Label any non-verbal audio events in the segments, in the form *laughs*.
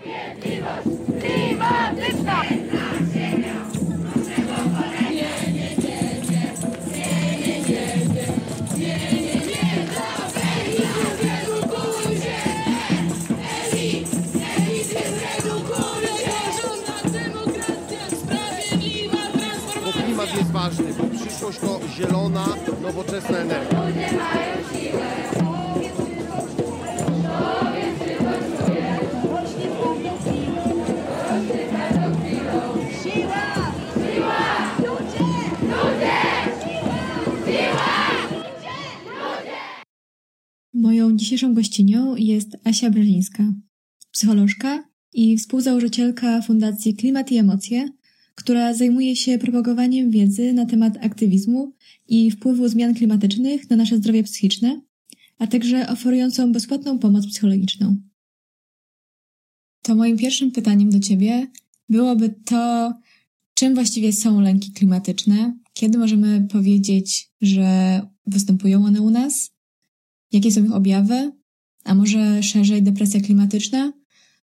Bo klimat jest ważny, bo przyszłość to zielona, nowoczesna energia. Moją dzisiejszą gościnią jest Asia Brzezińska, psycholożka i współzałożycielka Fundacji Klimat i Emocje, która zajmuje się propagowaniem wiedzy na temat aktywizmu i wpływu zmian klimatycznych na nasze zdrowie psychiczne, a także oferującą bezpłatną pomoc psychologiczną. To moim pierwszym pytaniem do Ciebie byłoby to, czym właściwie są lęki klimatyczne, kiedy możemy powiedzieć, że występują one u nas, jakie są ich objawy, a może szerzej depresja klimatyczna,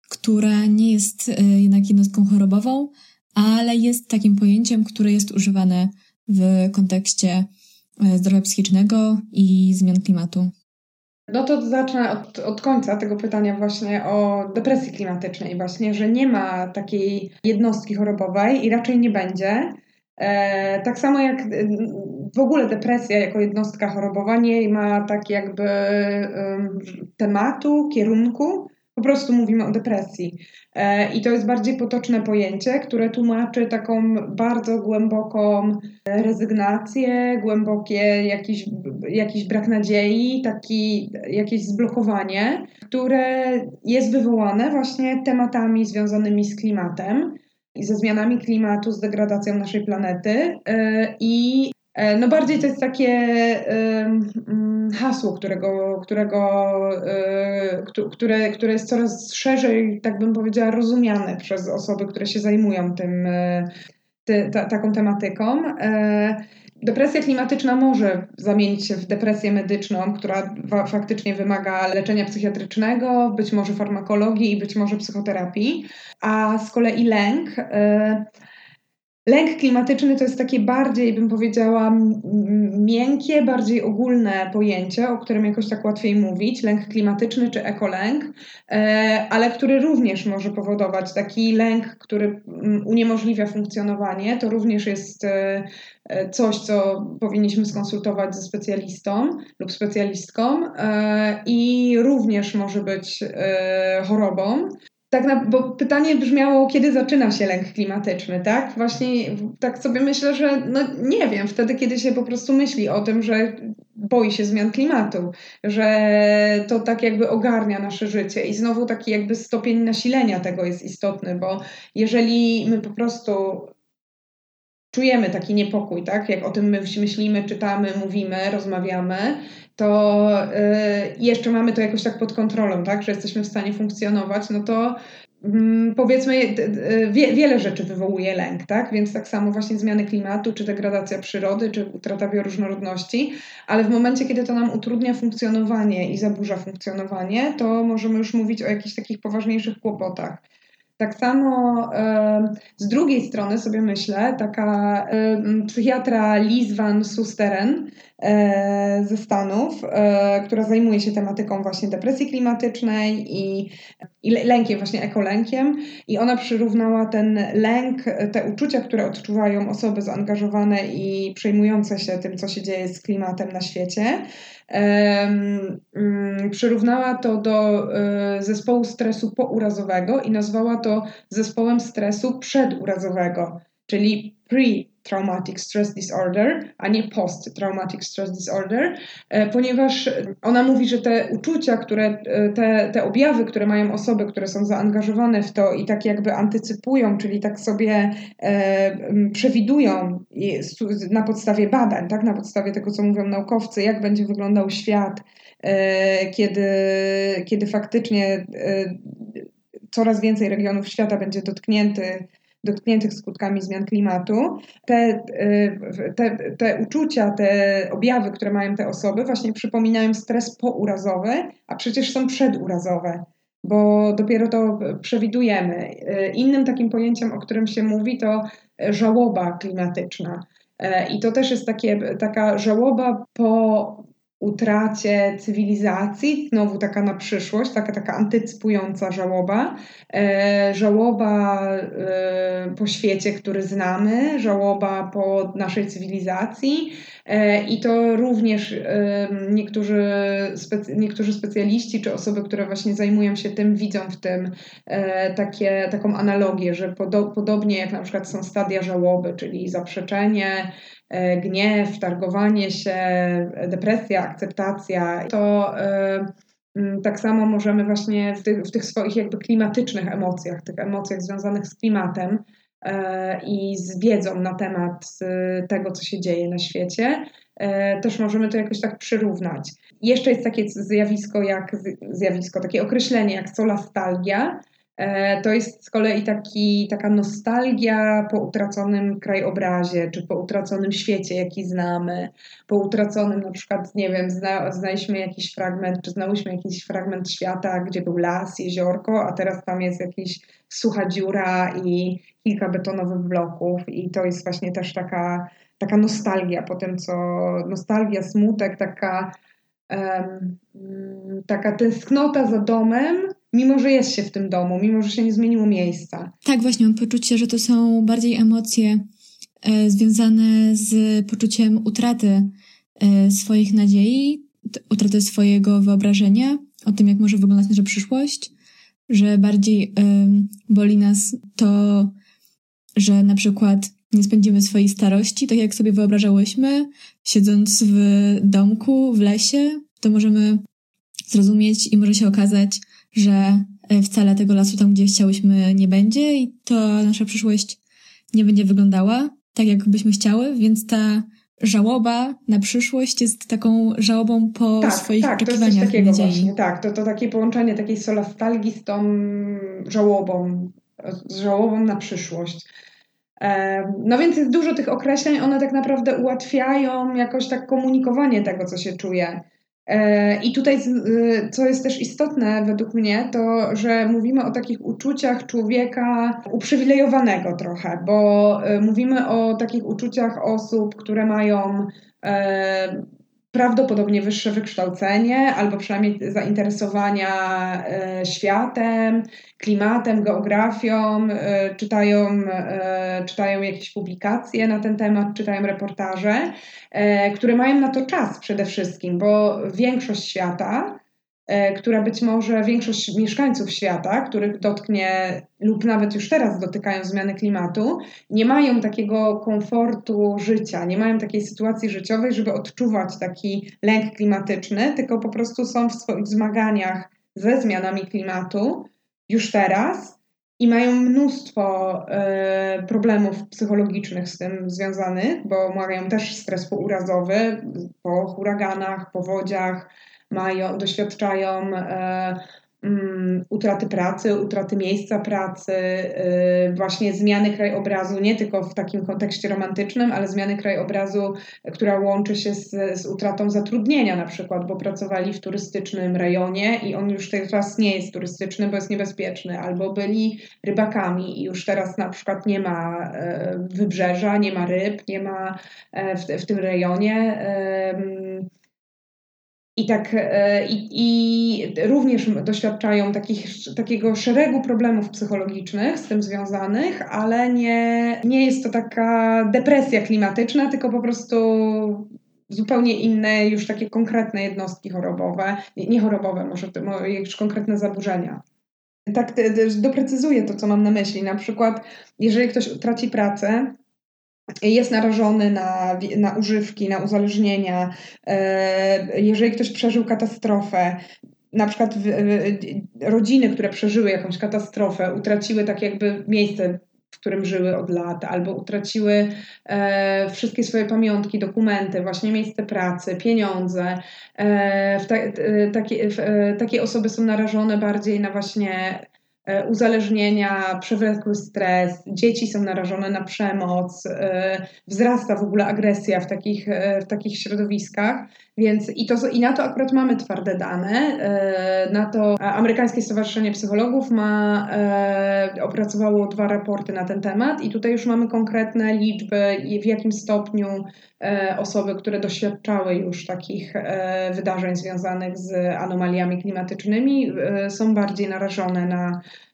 która nie jest y, jednak jednostką chorobową, ale jest takim pojęciem, które jest używane w kontekście y, zdrowia psychicznego i zmian klimatu. No to zacznę od, od końca tego pytania właśnie o depresji klimatycznej właśnie, że nie ma takiej jednostki chorobowej i raczej nie będzie. E, tak samo jak e, w ogóle depresja jako jednostka chorobowa nie ma tak jakby tematu, kierunku, po prostu mówimy o depresji. E, I to jest bardziej potoczne pojęcie, które tłumaczy taką bardzo głęboką rezygnację, głębokie jakiś, jakiś brak nadziei, taki, jakieś zblokowanie, które jest wywołane właśnie tematami związanymi z klimatem i ze zmianami klimatu, z degradacją naszej planety. E, I no bardziej to jest takie mm, hasło, którego, którego, e, które, które jest coraz szerzej, tak bym powiedziała, rozumiane przez osoby, które się zajmują tym, e, ty, ta, taką tematyką. Depresja klimatyczna może zamienić się w depresję medyczną, która faktycznie wymaga leczenia psychiatrycznego, być może farmakologii i być może psychoterapii, a z kolei lęk Lęk klimatyczny to jest takie bardziej, bym powiedziała, miękkie, bardziej ogólne pojęcie, o którym jakoś tak łatwiej mówić. Lęk klimatyczny czy ekolęk, e, ale który również może powodować taki lęk, który uniemożliwia funkcjonowanie. To również jest e, e, coś, co powinniśmy skonsultować ze specjalistą lub specjalistką i również może być chorobą tak na, bo pytanie brzmiało, kiedy zaczyna się lęk klimatyczny, tak? Właśnie tak sobie myślę, że no nie wiem, wtedy, kiedy się po prostu myśli o tym, że boi się zmian klimatu, że to tak jakby ogarnia nasze życie i znowu taki jakby stopień nasilenia tego jest istotny, bo jeżeli my po prostu czujemy taki niepokój, tak? Jak o tym my myślimy, czytamy, mówimy, rozmawiamy, to y, jeszcze mamy to jakoś tak pod kontrolą, tak? Że jesteśmy w stanie funkcjonować, no to mm, powiedzmy, wie, wiele rzeczy wywołuje lęk, tak? Więc tak samo właśnie zmiany klimatu, czy degradacja przyrody, czy utrata bioróżnorodności, ale w momencie, kiedy to nam utrudnia funkcjonowanie i zaburza funkcjonowanie, to możemy już mówić o jakichś takich poważniejszych kłopotach. Tak samo z drugiej strony sobie myślę, taka psychiatra Liz van Susteren ze Stanów, e, która zajmuje się tematyką właśnie depresji klimatycznej i, i lękiem, właśnie ekolękiem. I ona przyrównała ten lęk, te uczucia, które odczuwają osoby zaangażowane i przejmujące się tym, co się dzieje z klimatem na świecie, Mm, przyrównała to do e, zespołu stresu pourazowego i nazwała to zespołem stresu przedurazowego, czyli pre-traumatic stress disorder, a nie post-traumatic stress disorder, e, ponieważ ona mówi, że te uczucia, które, e, te, te objawy, które mają osoby, które są zaangażowane w to i tak jakby antycypują, czyli tak sobie e, przewidują na podstawie badań, tak, na podstawie tego, co mówią naukowcy, jak będzie wyglądał świat, kiedy, kiedy faktycznie coraz więcej regionów świata będzie dotknięty dotkniętych skutkami zmian klimatu, te, y, te, te uczucia, te objawy, które mają te osoby, właśnie przypominają stres pourazowy, a przecież są przedurazowe. bo dopiero to przewidujemy. Innym takim pojęciem, o którym się mówi, to żałoba klimatyczna. I to też jest takie, taka żałoba po utracie cywilizacji, znowu taka na przyszłość, taka, taka antycypująca żałoba, e, żałoba e, po świecie, który znamy, żałoba po naszej cywilizacji. E, i to również e, niektórzy, niektórzy specjaliści czy osoby, które właśnie zajmują się tym, widzą w tym e, takie, taką analogię, że podo, podobnie jak na przykład są stadia żałoby, czyli zaprzeczenie, gniew, targowanie się, depresja, akceptacja, to e, tak samo możemy właśnie w tych, w tych swoich jakby klimatycznych emocjach, tych emocjach związanych z klimatem e, i z wiedzą na temat tego, co się dzieje na świecie, też możemy to jakoś tak przyrównać. Jeszcze jest takie zjawisko jak zjawisko, takie określenie jak solastalgia, E, to jest z kolei taki, taka nostalgia po utraconym krajobrazie, czy po utraconym świecie, jaki znamy, po utraconym na przykład, nie wiem, zna, znaliśmy jakiś fragment, czy znałyśmy jakiś fragment świata, gdzie był las, jeziorko, a teraz tam jest jakiś sucha dziura i kilka betonowych bloków i to jest właśnie też taka, taka nostalgia po tym, co, nostalgia, smutek, taka um, taka tęsknota za domem, mimo że jest się w tym domu, mimo że się nie zmieniło miejsca. Tak, właśnie, mam poczucie, że to są bardziej emocje e, związane z poczuciem utraty e, swoich nadziei, utraty swojego wyobrażenia o tym, jak może wyglądać nasza przyszłość, że bardziej e, boli nas to, że na przykład nie spędzimy swojej starości tak, jak sobie wyobrażałyśmy, siedząc w domku, w lesie, to możemy zrozumieć i może się okazać, że e, wcale tego lasu tam, gdzie chciałyśmy, nie będzie i to nasza przyszłość nie będzie wyglądała tak, jak byśmy chciały, więc ta żałoba na przyszłość jest taką żałobą po tak, swoich tak, oczekiwaniach. To jest takiego nadziei. właśnie, tak, to, to takie połączenie takiej solastalgii z tą żałobą, z żałobą na przyszłość. No więc jest dużo tych określeń, one tak naprawdę ułatwiają jakoś tak komunikowanie tego, co się czuje. E, I tutaj, y, co jest też istotne według mnie, to że mówimy o takich uczuciach człowieka uprzywilejowanego trochę, bo y, mówimy o takich uczuciach osób, które mają e, prawdopodobnie wyższe wykształcenie albo przynajmniej zainteresowania e, światem, klimatem, geografią, e, czytają, e, czytają jakieś publikacje na ten temat, czytają reportaże, które mają na to czas przede wszystkim, bo większość świata która być może większość mieszkańców świata, których dotknie lub nawet już teraz dotykają zmiany klimatu, nie mają takiego komfortu życia, nie mają takiej sytuacji życiowej, żeby odczuwać taki lęk klimatyczny, tylko po prostu są w swoich zmaganiach ze zmianami klimatu już teraz i mają mnóstwo e, problemów psychologicznych z tym związanych, bo mają też stres pourazowy po huraganach, powodziach, mają, doświadczają e, mm, utraty pracy, utraty miejsca pracy, e, właśnie zmiany krajobrazu, nie tylko w takim kontekście romantycznym, ale zmiany krajobrazu, która łączy się z, z utratą zatrudnienia na przykład, bo pracowali w turystycznym rejonie i on już teraz nie jest turystyczny, bo jest niebezpieczny, albo byli rybakami i już teraz na przykład nie ma e, wybrzeża, nie ma ryb, nie ma w, w tym rejonie i, tak, e, i, i również doświadczają takich, takiego szeregu problemów psychologicznych z tym związanych, ale nie, nie jest to taka depresja klimatyczna, tylko po prostu zupełnie inne, już takie konkretne jednostki chorobowe, nie chorobowe, może już konkretne zaburzenia. Tak doprecyzuję to, co mam na myśli. Na przykład, jeżeli ktoś traci pracę, jest narażony na, na używki, na uzależnienia, e, jeżeli ktoś przeżył katastrofę, na przykład rodziny, które przeżyły jakąś katastrofę, utraciły tak jakby miejsce, w którym żyły od lat, albo utraciły e, wszystkie swoje pamiątki, dokumenty, właśnie miejsce pracy, pieniądze. E, ta, takie, takie osoby są narażone bardziej na właśnie E, uzależnienia, przewlekły stres, dzieci są narażone na przemoc, e, wzrasta w ogóle agresja w takich, e, w takich środowiskach. Więc i, to, i na to akurat mamy twarde dane. Na to Amerykańskie Stowarzyszenie Psychologów ma, opracowało dwa raporty na ten temat, i tutaj już mamy konkretne liczby, w jakim stopniu osoby, które doświadczały już takich wydarzeń związanych z anomaliami klimatycznymi, są bardziej narażone na E,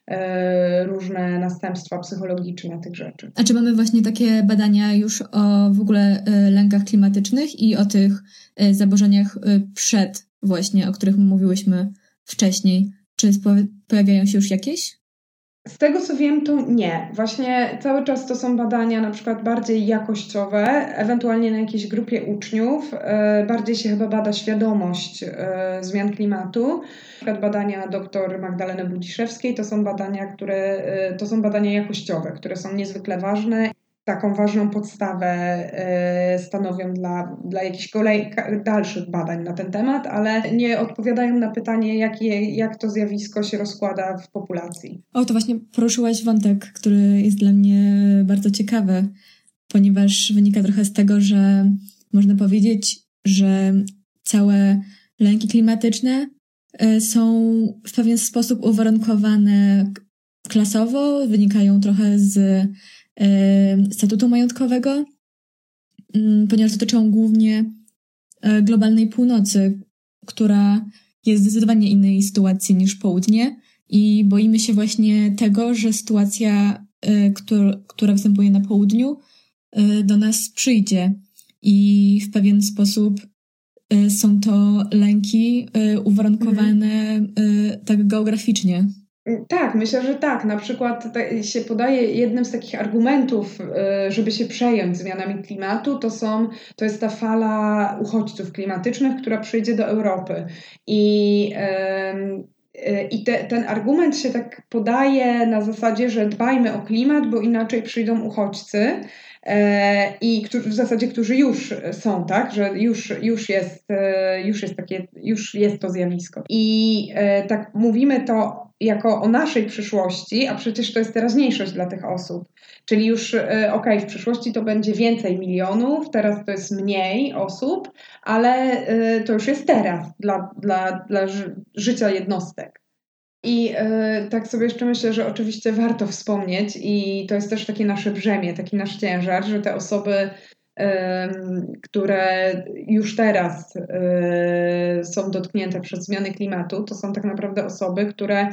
różne następstwa psychologiczne tych rzeczy. A czy mamy właśnie takie badania już o w ogóle e, lękach klimatycznych i o tych e, zaburzeniach przed właśnie, o których mówiłyśmy wcześniej? Czy pojawiają się już jakieś? Z tego co wiem, to nie. Właśnie cały czas to są badania na przykład bardziej jakościowe, ewentualnie na jakiejś grupie uczniów. E, bardziej się chyba bada świadomość e, zmian klimatu. Na przykład badania dr Magdaleny Budziszewskiej to są badania, które e, to są badania jakościowe, które są niezwykle ważne taką ważną podstawę e, stanowią dla, dla jakichś kolej, dalszych badań na ten temat, ale nie odpowiadają na pytanie, jak, je, jak to zjawisko się rozkłada w populacji. O, to właśnie poruszyłaś wątek, który jest dla mnie bardzo ciekawy, ponieważ wynika trochę z tego, że można powiedzieć, że całe lęki klimatyczne e, są w pewien sposób uwarunkowane klasowo, wynikają trochę z statutu majątkowego, mm, ponieważ dotyczą głównie e, globalnej północy, która jest zdecydowanie innej sytuacji niż południe i boimy się właśnie tego, że sytuacja, e, która występuje na południu, e, do nas przyjdzie i w pewien sposób są to lęki uwarunkowane mhm. tak geograficznie. Tak, myślę, że tak. Na przykład się podaje jednym z takich argumentów, y, żeby się przejąć zmianami klimatu, to, są, to jest ta fala uchodźców klimatycznych, która przyjdzie do Europy. I y, i te, ten argument się tak podaje na zasadzie, że dbajmy o klimat, bo inaczej przyjdą uchodźcy. E, I którzy, w zasadzie, którzy już są, tak, że już, już, jest, e, już, jest takie, już jest to zjawisko. I e, tak mówimy to jako o naszej przyszłości, a przecież to jest teraźniejszość dla tych osób. Czyli już, e, okej, w przyszłości to będzie więcej milionów, teraz to jest mniej osób, ale e, to już jest teraz dla, dla, dla życia jednostek. I y, tak sobie jeszcze myślę, że oczywiście warto wspomnieć, i to jest też takie nasze brzemię, taki nasz ciężar, że te osoby, które już teraz są dotknięte przez zmiany klimatu, to są tak naprawdę osoby, które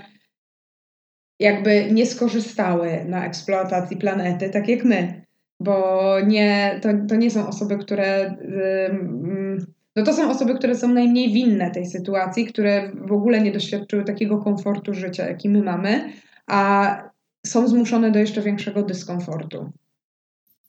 jakby nie skorzystały na eksploatacji planety, tak jak my. Bo nie, to, to nie są osoby, które. No to są osoby, które są najmniej winne tej sytuacji, które w ogóle nie doświadczyły takiego komfortu życia, jaki my mamy, a są zmuszone do jeszcze większego dyskomfortu.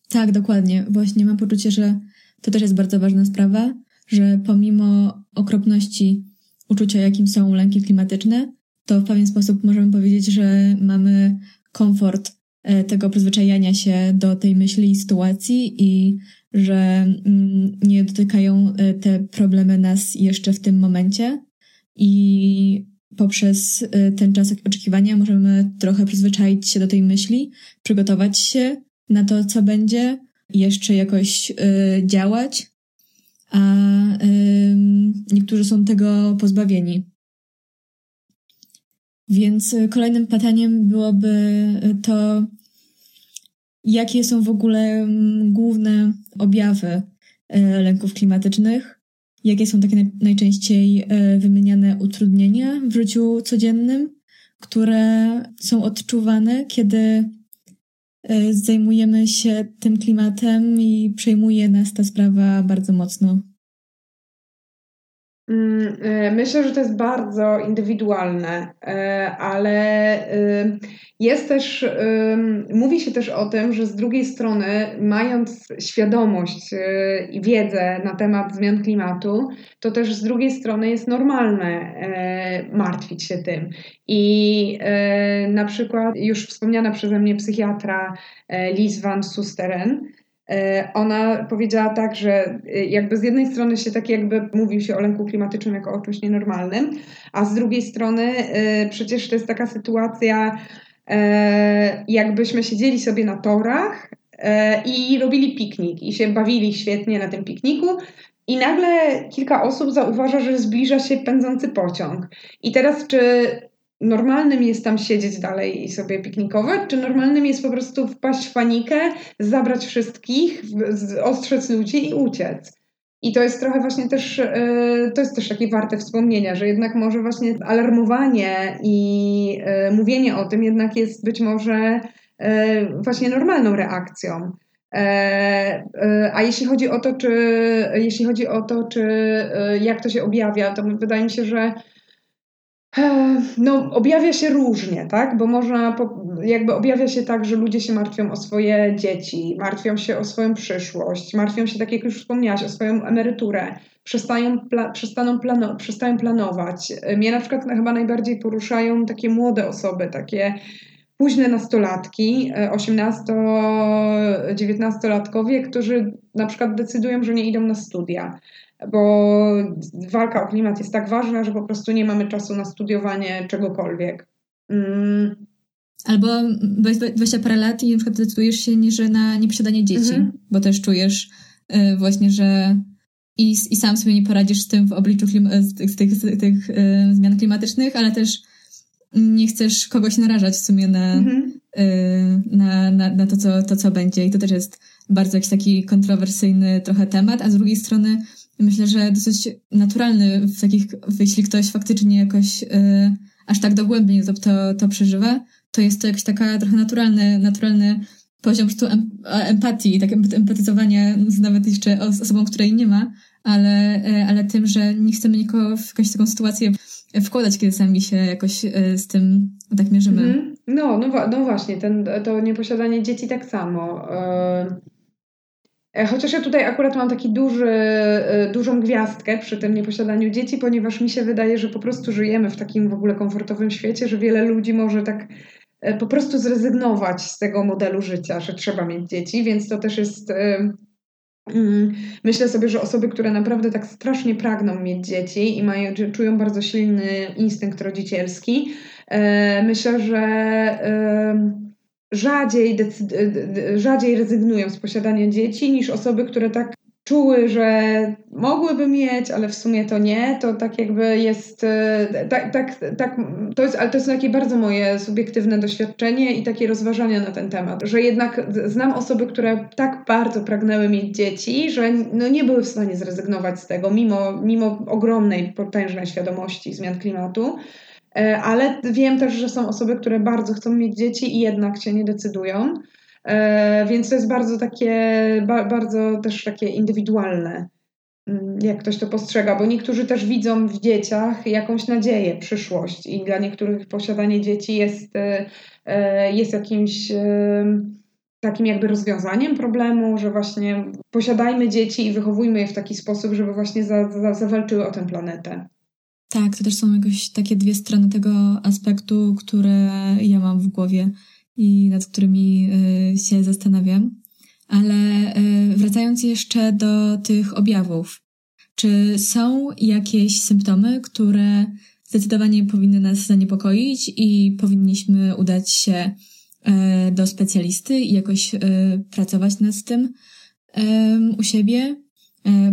Tak, dokładnie. Właśnie mam poczucie, że to też jest bardzo ważna sprawa, że pomimo okropności uczucia, jakim są lęki klimatyczne, to w pewien sposób możemy powiedzieć, że mamy komfort e, tego przyzwyczajania się do tej myśli i sytuacji i że mm, nie dotykają e, te problemy nas jeszcze w tym momencie i poprzez e, ten czas oczekiwania możemy trochę przyzwyczaić się do tej myśli, przygotować się na to, co będzie, jeszcze jakoś działać, a niektórzy są tego pozbawieni. Więc y, kolejnym pytaniem byłoby y, to, jakie są w ogóle mm, główne objawy y, lęków klimatycznych, jakie są takie najczęściej wymieniane utrudnienia w życiu codziennym, które są odczuwane, kiedy zajmujemy się tym klimatem i przejmuje nas ta sprawa bardzo mocno. Mm, e, myślę, że to jest bardzo indywidualne, e, ale y, jest też, mówi się też o tym, że z drugiej strony, mając świadomość y, i wiedzę na temat zmian klimatu, to też z drugiej strony jest normalne martwić się tym. I na przykład już wspomniana przeze mnie psychiatra Liz van Susteren, Ona powiedziała tak, że jakby z jednej strony się tak jakby mówi się o lęku klimatycznym jako o czymś nienormalnym, a z drugiej strony przecież to jest taka sytuacja, jakbyśmy siedzieli sobie na torach i robili piknik i się bawili świetnie na tym pikniku i nagle kilka osób zauważa, że zbliża się pędzący pociąg. I teraz, czy normalnym jest tam siedzieć dalej i sobie piknikować, czy normalnym jest po prostu wpaść w panikę, zabrać wszystkich, ostrzec ludzi i uciec? I to jest trochę właśnie też, e, to jest też takie warte wspomnienia, że jednak może właśnie alarmowanie i e, mówienie o tym jednak jest być może e, właśnie normalną reakcją. A jeśli chodzi o to, czy jeśli chodzi o to, czy jak to się objawia, to wydaje mi się, że no, objawia się różnie, tak? Bo można, jakby objawia się tak, że ludzie się martwią o swoje dzieci, martwią się o swoją przyszłość, martwią się, tak jak już wspomniałaś, o swoją emeryturę, przestają, pla, przestaną plano, przestają planować. Mnie na przykład chyba najbardziej poruszają takie młode osoby, takie późne nastolatki, 18-19-latkowie, e, którzy na przykład decydują, że nie idą na studia, bo walka o klimat jest tak ważna, że po prostu nie mamy czasu na studiowanie czegokolwiek. Mm. Albo 20 parę lat i na przykład decydujesz się nie, że na nieposiadanie dzieci, mhm. bo też czujesz y, właśnie, że i, i sam sobie nie poradzisz z tym w obliczu klima- tych, tych, tych y, zmian klimatycznych, ale też nie chcesz kogoś narażać w sumie na, mhm. y, na, na, na to, co, to, co będzie. I to też jest bardzo jakiś taki kontrowersyjny trochę temat, a z drugiej strony myślę, że dosyć naturalny w takich, jeśli ktoś faktycznie jakoś y, aż tak dogłębnie to, to, to przeżywa, to jest to jakiś taka trochę naturalny, naturalny poziom po prostu empatii, tak empatyzowania nawet jeszcze osobą, której nie ma, ale, y, ale tym, że nie chcemy nikogo w jakąś taką sytuację wkładać, kiedy sami się jakoś e, z tym tak mierzymy. Mm, no, no, no właśnie, ten, to nieposiadanie dzieci tak samo. E, chociaż ja tutaj akurat mam taki duży, e, dużą gwiazdkę przy tym nieposiadaniu dzieci, ponieważ mi się wydaje, że po prostu żyjemy w takim w ogóle komfortowym świecie, że wiele ludzi może tak po prostu zrezygnować z tego modelu życia, że trzeba mieć dzieci, więc to też jest Mm, myślę sobie, że osoby, które naprawdę tak strasznie pragną mieć dzieci i mają, czują bardzo silny instynkt rodzicielski, e, myślę, że rzadziej, rzadziej rezygnują z posiadania dzieci niż osoby, które tak czuły, że mogłyby mieć, ale w sumie to nie, to tak jakby jest, e, tak, tak, tak, to jest, ale to jest takie bardzo moje subiektywne doświadczenie i takie rozważania na ten temat, że jednak znam osoby, które tak bardzo pragnęły mieć dzieci, że no nie były w stanie zrezygnować z tego, mimo, mimo ogromnej, potężnej świadomości zmian klimatu, ale wiem też, że są osoby, które bardzo chcą mieć dzieci i jednak się nie decydują. E, więc to jest bardzo takie, bardzo też takie indywidualne, mm, jak ktoś to postrzega, bo niektórzy też widzą w dzieciach jakąś nadzieję, przyszłość i dla niektórych posiadanie dzieci jest, e, e, jest jakimś takim jakby rozwiązaniem problemu, że właśnie posiadajmy dzieci i wychowujmy je w taki sposób, żeby właśnie za, za, zawalczyły o tę planetę. Tak, to też są jakoś takie dwie strony tego aspektu, które ja mam w głowie i nad którymi y, się zastanawiam. Ale y, wracając jeszcze do tych objawów, czy są jakieś symptomy, które zdecydowanie powinny nas zaniepokoić i powinniśmy udać się y, do specjalisty i jakoś pracować nad tym u siebie?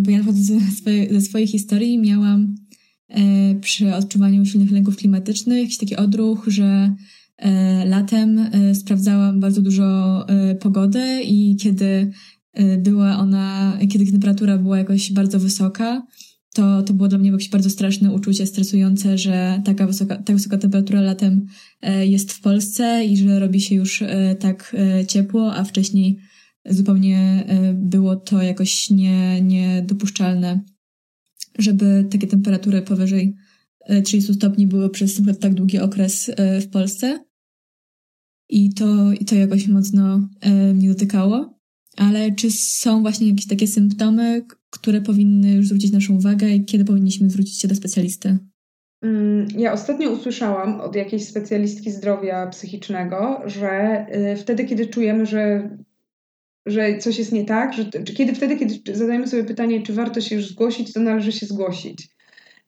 Bo ja ze swojej, ze swojej historii miałam przy odczuwaniu silnych lęków klimatycznych jakiś taki odruch, że E, latem e, sprawdzałam bardzo dużo e, pogody i kiedy była ona, kiedy temperatura była jakoś bardzo wysoka, to, to było dla mnie jakieś bardzo straszne uczucie, stresujące, że taka wysoka, tak wysoka temperatura latem jest w Polsce i że robi się już tak ciepło, a wcześniej zupełnie było to jakoś nie, niedopuszczalne, żeby takie temperatury powyżej 30 stopni były przez tak długi okres w Polsce. I to, i to jakoś mocno e, mnie dotykało. Ale czy są właśnie jakieś takie symptomy, które powinny już zwrócić naszą uwagę i kiedy powinniśmy zwrócić się do specjalisty? Mm, ja ostatnio usłyszałam od jakiejś specjalistki zdrowia psychicznego, że wtedy, kiedy czujemy, że że coś jest nie tak, że, czy kiedy wtedy, kiedy zadajemy sobie pytanie, czy warto się już zgłosić, to należy się zgłosić.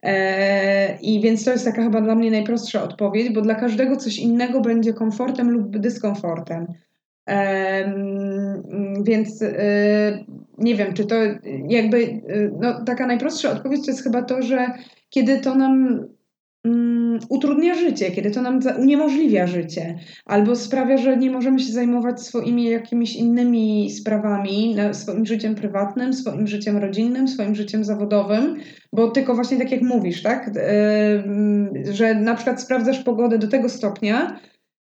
E, I więc to jest taka chyba dla mnie najprostsza odpowiedź, bo dla każdego coś innego będzie komfortem lub dyskomfortem. Więc e, nie wiem, czy to jakby, e, no, taka najprostsza odpowiedź to jest chyba to, że kiedy to nam um, utrudnia życie, kiedy to nam uniemożliwia życie, albo sprawia, że nie możemy się zajmować swoimi jakimiś innymi sprawami, swoim życiem prywatnym, swoim życiem rodzinnym, swoim życiem zawodowym, bo tylko właśnie tak jak mówisz, tak, yy, że na przykład sprawdzasz pogodę do tego stopnia,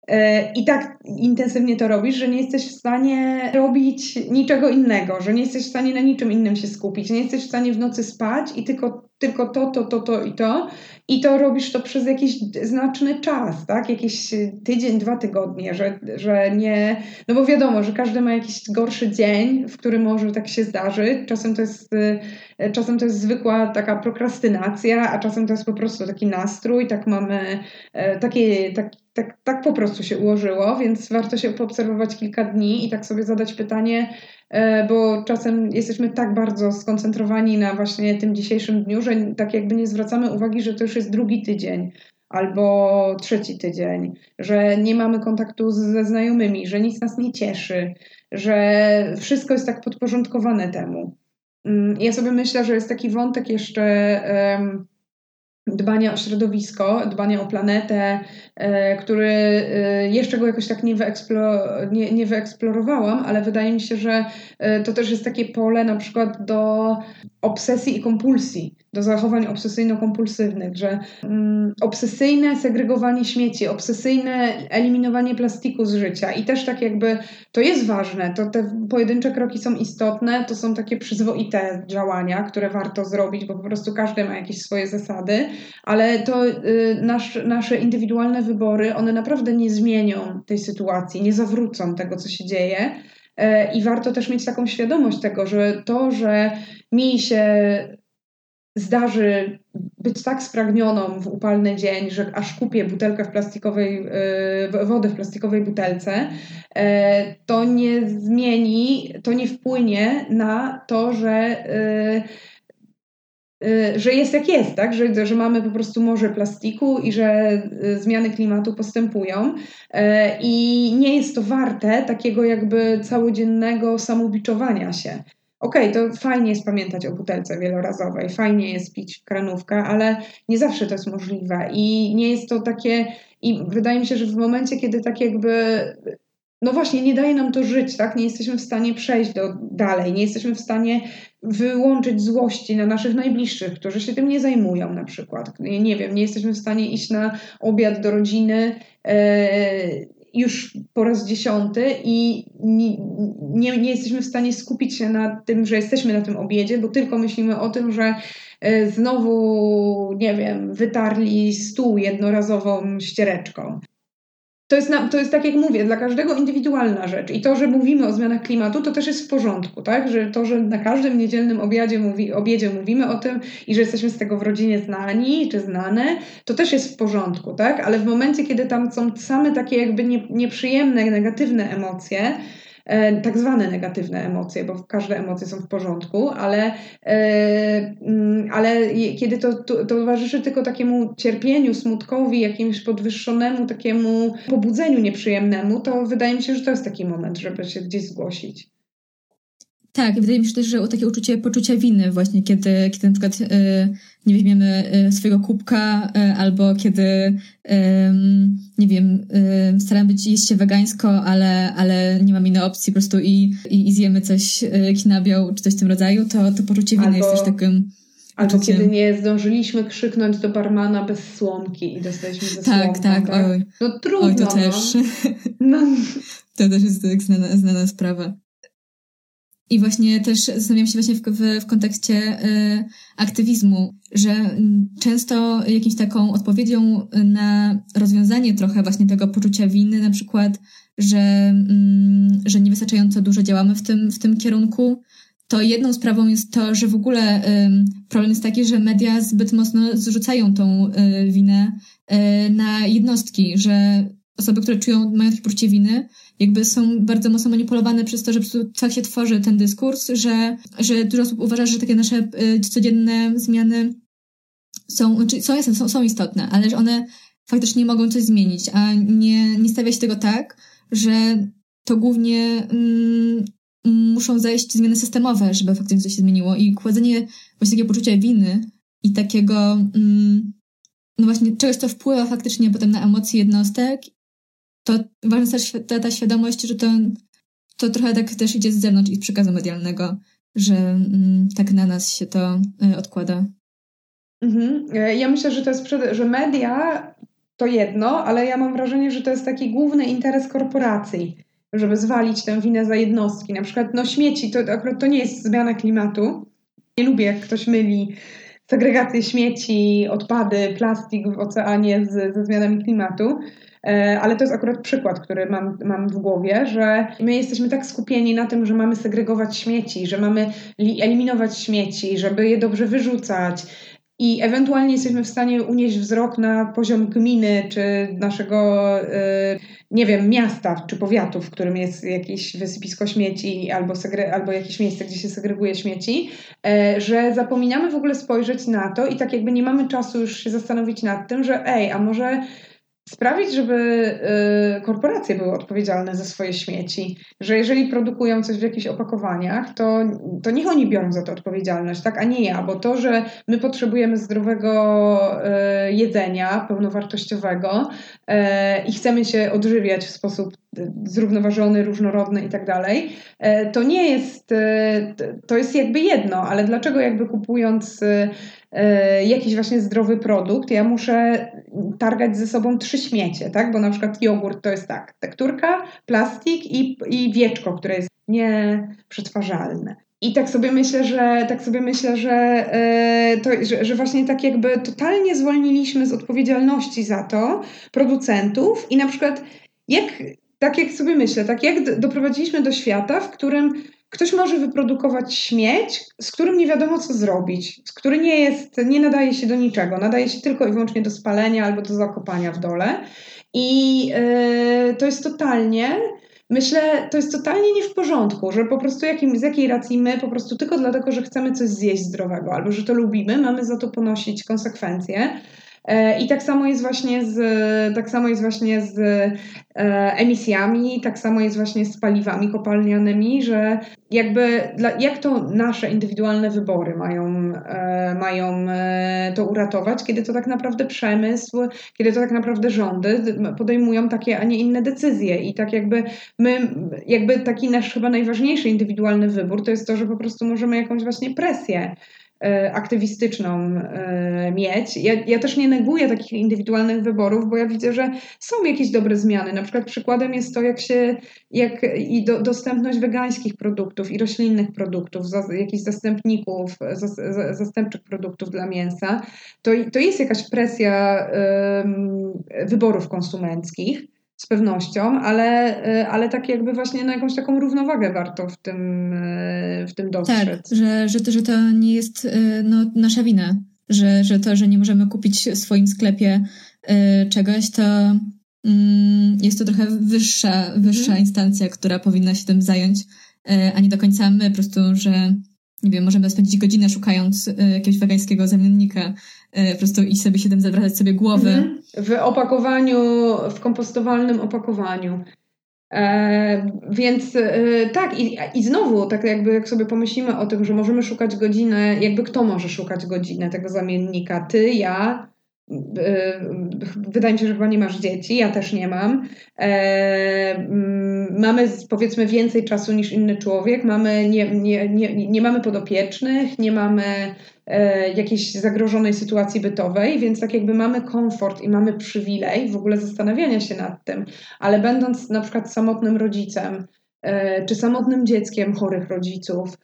e, i tak intensywnie to robisz, że nie jesteś w stanie robić niczego innego, że nie jesteś w stanie na niczym innym się skupić, nie jesteś w stanie w nocy spać i tylko tylko to, to, to, to i to. I to robisz to przez jakiś znaczny czas, tak? Jakiś tydzień, dwa tygodnie, że, że nie. No bo wiadomo, że każdy ma jakiś gorszy dzień, w którym może tak się zdarzyć. Czasem to jest, y, czasem to jest zwykła taka prokrastynacja, a czasem to jest po prostu taki nastrój, tak mamy, e, takie, tak, tak, tak po prostu się ułożyło, więc warto się poobserwować kilka dni i tak sobie zadać pytanie, E, bo czasem jesteśmy tak bardzo skoncentrowani na właśnie tym dzisiejszym dniu, że tak jakby nie zwracamy uwagi, że to już jest drugi tydzień albo trzeci tydzień, że nie mamy kontaktu ze znajomymi, że nic nas nie cieszy, że wszystko jest tak podporządkowane temu. Mm, ja sobie myślę, że jest taki wątek jeszcze dbania o środowisko, dbania o planetę, który e, jeszcze go jakoś tak nie, nie, nie wyeksplorowałam, ale wydaje mi się, że e, to też jest takie pole na przykład do obsesji i kompulsji, do zachowań obsesyjno-kompulsywnych, że mm, obsesyjne segregowanie śmieci, obsesyjne eliminowanie plastiku z życia i też tak jakby to jest ważne, to te pojedyncze kroki są istotne, to są takie przyzwoite działania, które warto zrobić, bo po prostu każdy ma jakieś swoje zasady, ale to y, nasz, nasze indywidualne wybory, one naprawdę nie zmienią tej sytuacji, nie zawrócą tego, co się dzieje. E, I warto też mieć taką świadomość tego, że to, że mi się zdarzy być tak spragnioną w upalny dzień, że aż kupię butelkę w plastikowej, y, wodę w plastikowej butelce, e, to nie zmieni, to nie wpłynie na to, że że jest jak jest, tak? Że, że mamy po prostu morze plastiku i że y, zmiany klimatu postępują. Y, I nie jest to warte takiego jakby całodziennego samobiczowania się. Okej, okay, to fajnie jest pamiętać o butelce wielorazowej, fajnie jest pić kranówkę, ale nie zawsze to jest możliwe i nie jest to takie. I wydaje mi się, że w momencie, kiedy tak jakby no właśnie, nie daje nam to żyć, tak? Nie jesteśmy w stanie przejść do, dalej, nie jesteśmy w stanie wyłączyć złości na naszych najbliższych, którzy się tym nie zajmują na przykład. Nie wiem, nie jesteśmy w stanie iść na obiad do rodziny e, już po raz dziesiąty i nie, nie, nie jesteśmy w stanie skupić się na tym, że jesteśmy na tym obiedzie, bo tylko myślimy o tym, że e, znowu, nie wiem, wytarli stół jednorazową ściereczką to jest, na, to jest tak jak mówię, dla każdego indywidualna rzecz. I to, że mówimy o zmianach klimatu, to też jest w porządku, tak? Że to, że na każdym niedzielnym obiedzie, mówi, obiedzie mówimy o tym i że jesteśmy z tego w rodzinie znani czy znane, to też jest w porządku, tak? Ale w momencie, kiedy tam są same takie jakby nie, nieprzyjemne, negatywne emocje, tak zwane negatywne emocje, bo każde emocje są w porządku, ale, e, mm, ale kiedy to, to, towarzyszy tylko takiemu cierpieniu, smutkowi, jakimś podwyższonemu takiemu pobudzeniu nieprzyjemnemu, to wydaje mi się, że to jest taki moment, żeby się gdzieś zgłosić. Tak, wydaje mi się też, że o takie uczucie poczucia winy właśnie, kiedy, kiedy na przykład e, nie weźmiemy e, swojego kubka e, albo kiedy nie wiem, staramy być jeść się wegańsko, ale, ale nie mamy innej opcji po prostu i, i, i zjemy coś, jakiś nabiał czy coś w tym rodzaju, to, to poczucie winy albo, jest też takim Albo uczuciem. kiedy nie zdążyliśmy krzyknąć do barmana bez słomki i dostaliśmy ze tak, słomką. Tak, tak, oj. No trudno. Oj, to no. też. No. *laughs* To też jest tak znana, znana sprawa. I właśnie też zastanawiam się właśnie w, w, w kontekście y, aktywizmu, że często jakimś taką odpowiedzią na rozwiązanie trochę właśnie tego poczucia winy, na przykład, że, y, że niewystarczająco dużo działamy w tym, w tym kierunku, to jedną sprawą jest to, że w ogóle y, problem jest taki, że media zbyt mocno zrzucają tą y, winę y, na jednostki, że osoby, które czują, mają takie poczucie winy, jakby są bardzo mocno manipulowane przez to, że tak się tworzy ten dyskurs, że, że dużo osób uważa, że takie nasze y, codzienne zmiany są, czy są, są, są istotne, ale że one faktycznie mogą coś zmienić, a nie, nie stawia się tego tak, że to głównie mm, muszą zajść zmiany systemowe, żeby faktycznie coś się zmieniło. I kładzenie właśnie takiego poczucia winy i takiego mm, no właśnie czegoś, co wpływa faktycznie potem na emocje jednostek, to ważna jest ta, ta świadomość, że to, to trochę tak też idzie z zewnątrz i z przekazu medialnego, że mm, tak na nas się to y, odkłada. Mhm. E, ja myślę, że to jest, że media to jedno, ale ja mam wrażenie, że to jest taki główny interes korporacji, żeby zwalić tę winę za jednostki. Na przykład no śmieci, to akurat to nie jest zmiana klimatu. Nie lubię, jak ktoś myli segregację śmieci, odpady, plastik w oceanie z, ze zmianami klimatu. E, ale to jest akurat przykład, który mam, mam w głowie, że my jesteśmy tak skupieni na tym, że mamy segregować śmieci, że mamy eliminować śmieci, żeby je dobrze wyrzucać, i ewentualnie jesteśmy w stanie unieść wzrok na poziom gminy czy naszego, e, nie wiem, miasta czy powiatu, w którym jest jakieś wysypisko śmieci albo, segre, albo jakieś miejsce, gdzie się segreguje śmieci, e, że zapominamy w ogóle spojrzeć na to i tak jakby nie mamy czasu już się zastanowić nad tym, że ej, a może sprawić, żeby y, korporacje były odpowiedzialne za swoje śmieci, że jeżeli produkują coś w jakichś opakowaniach, to, to niech oni biorą za to odpowiedzialność, tak, a nie ja, bo to, że my potrzebujemy zdrowego y, jedzenia, pełnowartościowego y, i chcemy się odżywiać w sposób zrównoważony, różnorodny i tak dalej, to nie jest, to jest jakby jedno, ale dlaczego jakby kupując jakiś właśnie zdrowy produkt, ja muszę targać ze sobą trzy śmiecie, tak? Bo na przykład jogurt to jest tak, tekturka, plastik i, i wieczko, które jest nieprzetwarzalne. I tak sobie myślę, że tak sobie myślę, że, e, to, że, że, właśnie tak jakby totalnie zwolniliśmy z odpowiedzialności za to producentów i na przykład jak, tak jak sobie myślę, tak jak doprowadziliśmy do świata, w którym Ktoś może wyprodukować śmieć, z którym nie wiadomo co zrobić, z który nie jest, nie nadaje się do niczego, nadaje się tylko i wyłącznie do spalenia albo do zakopania w dole. I yy, to jest totalnie, myślę, to jest totalnie nie w porządku, że po prostu jakim, z jakiej racji my po prostu tylko dlatego, że chcemy coś zjeść zdrowego albo że to lubimy, mamy za to ponosić konsekwencje. E, I tak samo jest właśnie z, tak samo jest właśnie z e, emisjami, tak samo jest właśnie z paliwami kopalnianymi, że jakby dla, jak to nasze indywidualne wybory mają, e, mają to uratować, kiedy to tak naprawdę przemysł, kiedy to tak naprawdę rządy podejmują takie, a nie inne decyzje. I tak jakby my, jakby taki nasz chyba najważniejszy indywidualny wybór to jest to, że po prostu możemy jakąś właśnie presję aktywistyczną e, mieć. Ja, ja, też nie neguję takich indywidualnych wyborów, bo ja widzę, że są jakieś dobre zmiany. Na przykład przykładem jest to, jak się, jak i do, dostępność wegańskich produktów i roślinnych produktów, za, jakichś zastępników, zastępczych produktów dla mięsa. To, to jest jakaś presja wyborów konsumenckich z pewnością, ale, y, ale tak jakby właśnie na jakąś taką równowagę warto w tym, y, w tym dostrzec. Tak, że, że, to, że to nie jest y, no, nasza wina, że, że to, że nie możemy kupić w swoim sklepie czegoś, to mm, jest to trochę wyższa, wyższa mhm. instancja, która powinna się tym zająć, a nie do końca my po prostu, że nie wiem, możemy spędzić godzinę szukając jakiegoś wegańskiego zamiennika, po prostu i sobie się tym zawracać sobie głowy. Mhm. W opakowaniu, w kompostowalnym opakowaniu. E, więc e, tak, i, i znowu, tak jakby jak sobie pomyślimy o tym, że możemy szukać godziny, jakby kto może szukać godziny tego zamiennika? Ty, ja, wydaje mi się, że chyba nie masz dzieci, ja też nie mam. E, mamy powiedzmy więcej czasu niż inny człowiek, mamy, nie, nie, nie, nie mamy podopiecznych, nie mamy E, jakiejś zagrożonej sytuacji bytowej, więc tak jakby mamy komfort i mamy przywilej w ogóle zastanawiania się nad tym, ale będąc na przykład samotnym rodzicem e, czy samotnym dzieckiem chorych rodziców,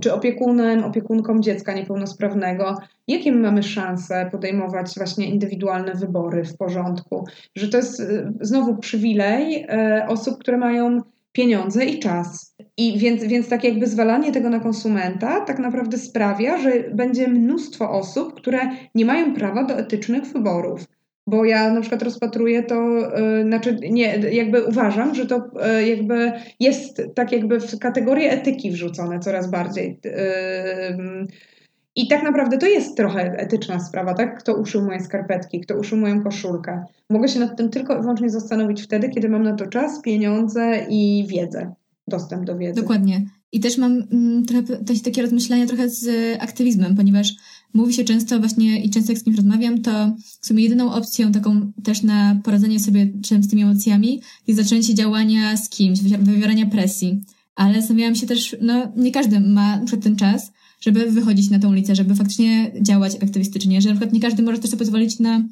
czy opiekunem, opiekunką dziecka niepełnosprawnego, jakie my mamy szanse podejmować właśnie indywidualne wybory w porządku, że to jest e, znowu przywilej osób, które mają pieniądze i czas. I więc, więc tak jakby zwalanie tego na konsumenta tak naprawdę sprawia, że będzie mnóstwo osób, które nie mają prawa do etycznych wyborów. Bo ja na przykład rozpatruję to, yy, znaczy nie, jakby uważam, że to yy, jakby jest tak jakby w kategorię etyki wrzucone coraz bardziej. Yy, i tak naprawdę to jest trochę etyczna sprawa, tak? Kto uszył moje skarpetki, kto uszył moją koszulkę. Mogę się nad tym tylko i wyłącznie zastanowić wtedy, kiedy mam na to czas, pieniądze i wiedzę, dostęp do wiedzy. Dokładnie. I też mam mm, trochę takie rozmyślania trochę z aktywizmem, ponieważ mówi się często właśnie i często jak z kimś rozmawiam, to w sumie jedyną opcją taką też na poradzenie sobie z tymi emocjami jest zaczęcie działania z kimś, wywierania presji. Ale zastanawiałam się też, no nie każdy ma przed ten czas, żeby wychodzić na tą ulicę, żeby faktycznie działać aktywistycznie, że na przykład nie każdy może też sobie pozwolić na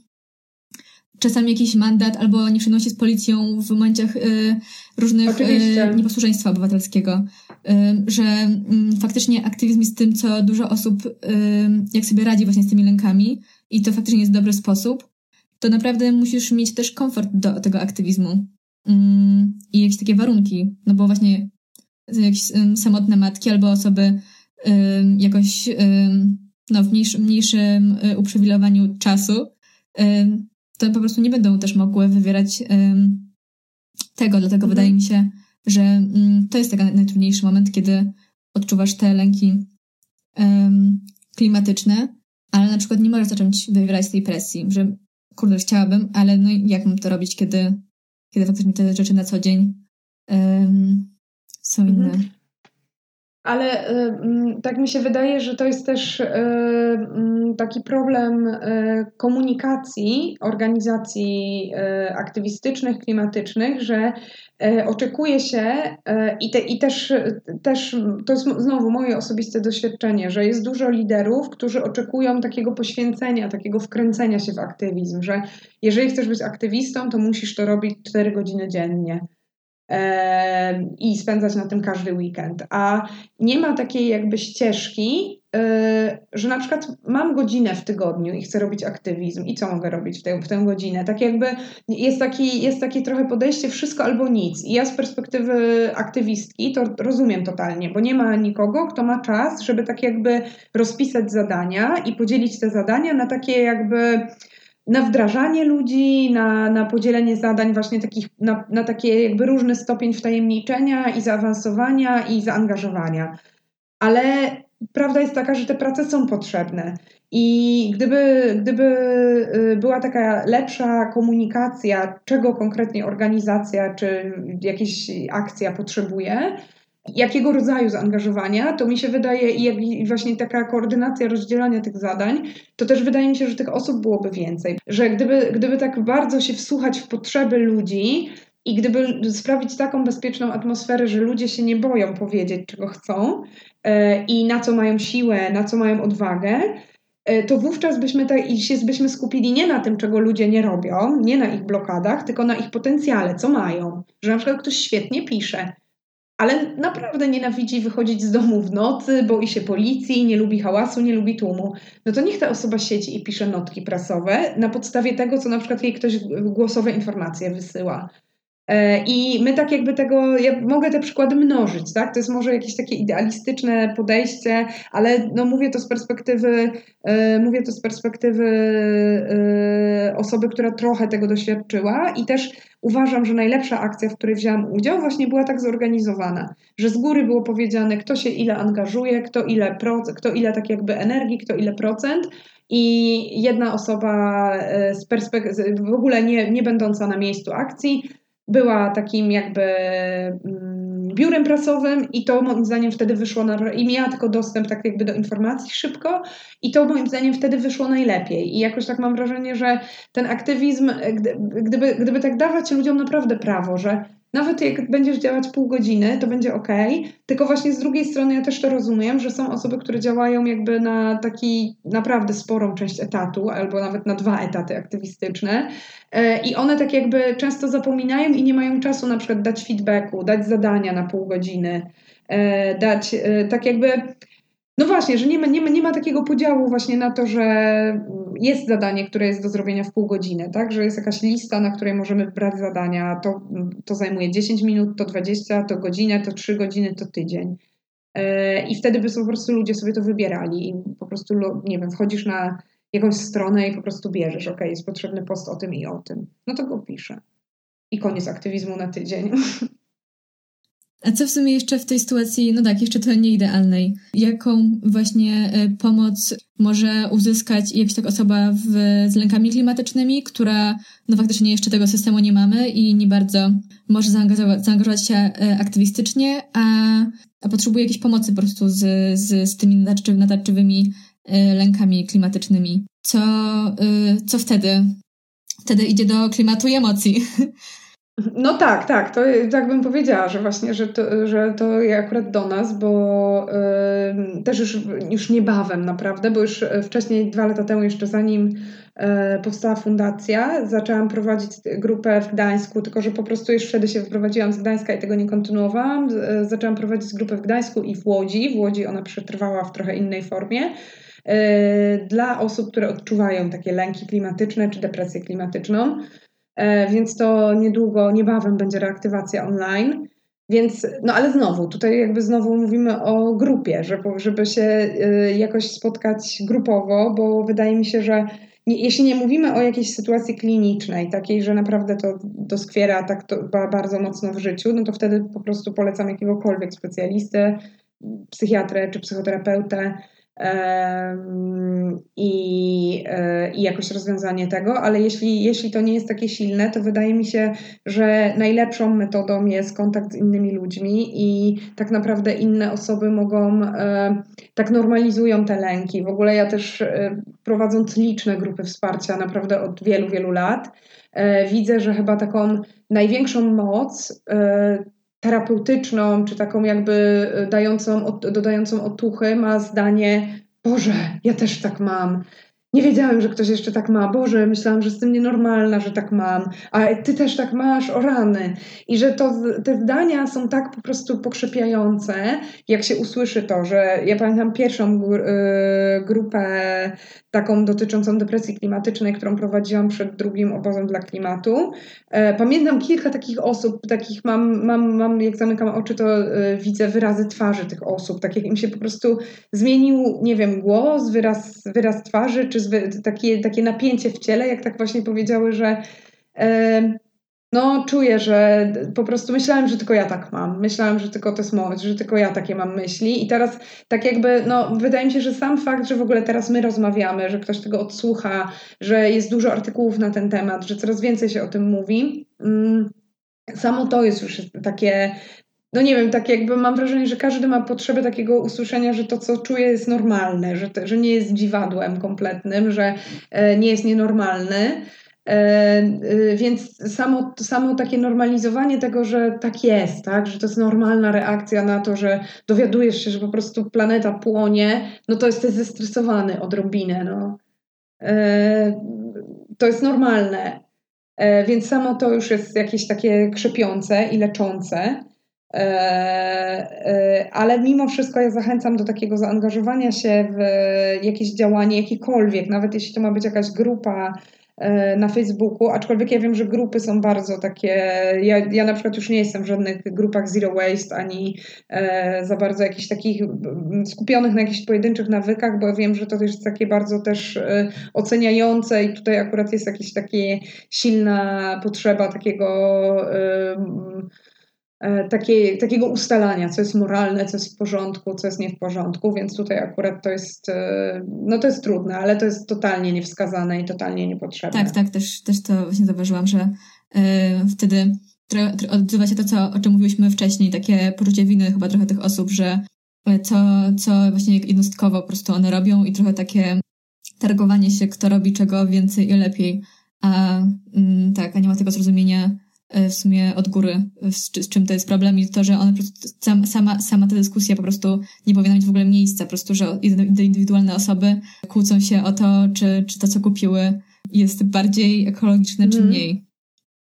czasami jakiś mandat albo nie z policją w momentach y, różnych y, nieposłuszeństwa obywatelskiego. Y, że y, faktycznie aktywizm jest tym, co dużo osób, y, jak sobie radzi właśnie z tymi lękami i to faktycznie jest dobry sposób, to naprawdę musisz mieć też komfort do tego aktywizmu i jakieś takie warunki, no bo właśnie jakieś samotne matki albo osoby jakoś no, w mniejszym, mniejszym y, uprzywilejowaniu czasu, to po prostu nie będą też mogły wywierać tego. Dlatego mhm. wydaje mi się, że mm, to jest taki najtrudniejszy moment, kiedy odczuwasz te lęki klimatyczne, ale na przykład nie możesz zacząć wywierać tej presji, że kurde, chciałabym, ale no jak mam to robić, kiedy, kiedy faktycznie te rzeczy na co dzień um, są inne. Mhm. Ale y, tak mi się wydaje, że to jest też y, mm, taki problem y, komunikacji organizacji aktywistycznych, klimatycznych, że oczekuje się i, te, i też, też to jest znowu moje osobiste doświadczenie, że jest dużo liderów, którzy oczekują takiego poświęcenia, takiego wkręcenia się w aktywizm, że jeżeli chcesz być aktywistą, to musisz to robić 4 godziny dziennie i spędzać na tym każdy weekend. A nie ma takiej jakby ścieżki, e, że na przykład mam godzinę w tygodniu i chcę robić aktywizm i co mogę robić w tę, w tę godzinę? Tak jakby jest, taki, jest takie trochę podejście wszystko albo nic. I ja z perspektywy aktywistki to rozumiem totalnie, bo nie ma nikogo, kto ma czas, żeby tak jakby rozpisać zadania i podzielić te zadania na takie jakby na wdrażanie ludzi, na, na podzielenie zadań właśnie takich, na, na takie jakby różny stopień wtajemniczenia i zaawansowania i zaangażowania. Ale prawda jest taka, że te prace są potrzebne. I gdyby, gdyby y, była taka lepsza komunikacja, czego konkretnie organizacja czy jakaś akcja potrzebuje, jakiego rodzaju zaangażowania, to mi się wydaje i, właśnie taka koordynacja rozdzielania tych zadań, to też wydaje mi się, że tych osób byłoby więcej. Że gdyby, gdyby tak bardzo się wsłuchać w potrzeby ludzi, i gdyby sprawić taką bezpieczną atmosferę, że ludzie się nie boją powiedzieć, czego chcą yy, i na co mają siłę, na co mają odwagę, yy, to wówczas byśmy, tak, i się byśmy skupili nie na tym, czego ludzie nie robią, nie na ich blokadach, tylko na ich potencjale, co mają. Że na przykład ktoś świetnie pisze, ale naprawdę nienawidzi wychodzić z domu w nocy, boi się policji, nie lubi hałasu, nie lubi tłumu, no to niech ta osoba siedzi i pisze notki prasowe na podstawie tego, co na przykład jej ktoś głosowe informacje wysyła. E, I my tak jakby tego, ja mogę te przykłady mnożyć, tak? To jest może jakieś takie idealistyczne podejście, ale no mówię to z perspektywy, e, mówię to z perspektywy e, osoby, która trochę tego doświadczyła i też uważam, że najlepsza akcja, w której wzięłam udział, właśnie była tak zorganizowana, że z góry było powiedziane, kto się ile angażuje, kto ile, kto ile tak jakby energii, kto ile procent, i jedna osoba z perspektywy, w ogóle nie, nie będąca na miejscu akcji, była takim jakby mm, biurem prasowym i to moim zdaniem wtedy wyszło na, i miała tylko dostęp tak jakby do informacji szybko i to moim zdaniem wtedy wyszło najlepiej. I jakoś tak mam wrażenie, że ten aktywizm, gdyby, gdyby tak dawać ludziom naprawdę prawo, że nawet jak będziesz działać pół godziny, to będzie ok. Tylko właśnie z drugiej strony ja też to rozumiem, że są osoby, które działają jakby na taki naprawdę sporą część etatu, albo nawet na dwa etaty aktywistyczne. E, I one tak jakby często zapominają i nie mają czasu na przykład dać feedbacku, dać zadania na pół godziny, e, dać e, tak jakby no właśnie, że nie ma, nie, ma, nie ma takiego podziału właśnie na to, że jest zadanie, które jest do zrobienia w pół godziny, tak? Że jest jakaś lista, na której możemy wybrać zadania. To, to zajmuje 10 minut, to 20, to godzinę, to 3 godziny, to tydzień. E, I wtedy by po prostu ludzie sobie to wybierali i po prostu, nie wiem, wchodzisz na jakąś stronę i po prostu bierzesz, ok, jest potrzebny post o tym i o tym. No to go piszę. I koniec aktywizmu na tydzień. *laughs* A co w sumie jeszcze w tej sytuacji, no tak, jeszcze to nieidealnej, jaką właśnie e, pomoc może uzyskać jakaś tak osoba w, z lękami klimatycznymi, która no faktycznie jeszcze tego systemu nie mamy i nie bardzo może zaangażować, zaangażować się e, aktywistycznie, a, a potrzebuje jakiejś pomocy po prostu z, z, z tymi natarczywymi e, lękami klimatycznymi. Co, co wtedy? Wtedy idzie do klimatu i emocji. *laughs* No tak, tak, to tak bym powiedziała, że właśnie, że to, że to akurat do nas, bo y, też już, już niebawem naprawdę, bo już wcześniej, dwa lata temu, jeszcze zanim y, powstała fundacja, zaczęłam prowadzić grupę w Gdańsku, tylko że po prostu już wtedy się wyprowadziłam z Gdańska i tego nie kontynuowałam. Y, zaczęłam prowadzić grupę w Gdańsku i w Łodzi. W Łodzi ona przetrwała w trochę innej formie dla osób, które odczuwają takie lęki klimatyczne czy depresję klimatyczną. E, więc to niedługo, niebawem będzie reaktywacja online. Więc, no ale znowu, tutaj jakby znowu mówimy o grupie, żeby, się e, jakoś spotkać grupowo, bo wydaje mi się, że jeśli nie mówimy o jakiejś sytuacji klinicznej, takiej, że naprawdę to doskwiera tak to bardzo mocno w życiu, no to wtedy po prostu polecam jakiegokolwiek specjalistę, psychiatrę czy psychoterapeutę, i, e, i jakoś rozwiązanie tego, ale jeśli, jeśli to nie jest takie silne, to wydaje mi się, że najlepszą metodą jest kontakt z innymi ludźmi i tak naprawdę inne osoby mogą, e, tak normalizują te lęki. W ogóle ja też e, prowadząc liczne grupy wsparcia naprawdę od wielu, wielu lat, widzę, że chyba taką największą moc terapeutyczną, czy taką jakby y, dającą, dodającą otuchy ma zdanie Boże, ja też tak mam. Nie wiedziałem, że ktoś jeszcze tak ma. Boże, myślałam, że jestem nienormalna, że tak mam. A ty też tak masz, o rany. I że to, te zdania są tak po prostu pokrzepiające, jak się usłyszy to, że ja pamiętam pierwszą y, grupę taką dotyczącą depresji klimatycznej, którą prowadziłam przed drugim obozem dla klimatu. E, pamiętam kilka takich osób, takich mam, mam, mam jak zamykam oczy, to e, widzę wyrazy twarzy tych osób, tak jak im się po prostu zmienił, nie wiem, głos, wyraz, wyraz twarzy, czy takie, takie napięcie w ciele, jak tak właśnie powiedziały, że e, no, czuję, że po prostu myślałem, że tylko ja tak mam. Myślałam, że tylko to jest moment, że tylko ja takie mam myśli. I teraz tak jakby, no, wydaje mi się, że sam fakt, że w ogóle teraz my rozmawiamy, że ktoś tego odsłucha, że jest dużo artykułów na ten temat, że coraz więcej się o tym mówi, mm, samo to jest już takie no nie wiem, tak jakby mam wrażenie, że każdy ma potrzebę takiego usłyszenia, że to, co czuje, jest normalne, że, że nie jest dziwadłem kompletnym, że e, nie jest nienormalny. E, e, więc samo, samo takie normalizowanie tego, że tak jest, tak? że to jest normalna reakcja na to, że dowiadujesz się, że po prostu planeta płonie, no to jesteś zestresowany odrobinę. No. E, to jest normalne. Więc samo to już jest jakieś takie krzepiące i leczące. Ale mimo wszystko ja zachęcam do takiego zaangażowania się w jakieś działanie, jakiekolwiek, nawet jeśli to ma być jakaś grupa na Facebooku, aczkolwiek ja wiem, że grupy są bardzo takie, ja, ja na przykład już nie jestem w żadnych grupach Zero Waste, ani e, za bardzo jakichś takich skupionych na jakichś pojedynczych nawykach, bo wiem, że to jest takie bardzo też e, oceniające i tutaj akurat jest jakaś taka silna potrzeba takiego e, E, takiej, takiego ustalania, co jest moralne, co jest w porządku, co jest nie w porządku, więc tutaj akurat to jest, e, no to jest trudne, ale to jest totalnie niewskazane i totalnie niepotrzebne. Tak, tak, też, też to właśnie zauważyłam, że yy, wtedy odzywa się to, co, o czym mówiliśmy wcześniej, takie poczucie winy chyba trochę tych osób, że co, co właśnie jednostkowo po prostu one robią i trochę takie targowanie się, kto robi czego więcej i lepiej, a mm, tak, a nie ma tego zrozumienia, w sumie od góry, z, z, czym to jest problem i to, że one po prostu, sama, sama ta dyskusja po prostu nie powinna mieć w ogóle miejsca, po prostu, że indywidualne osoby kłócą się o to, czy, czy to, co kupiły jest bardziej ekologiczne, czy mhm. mniej.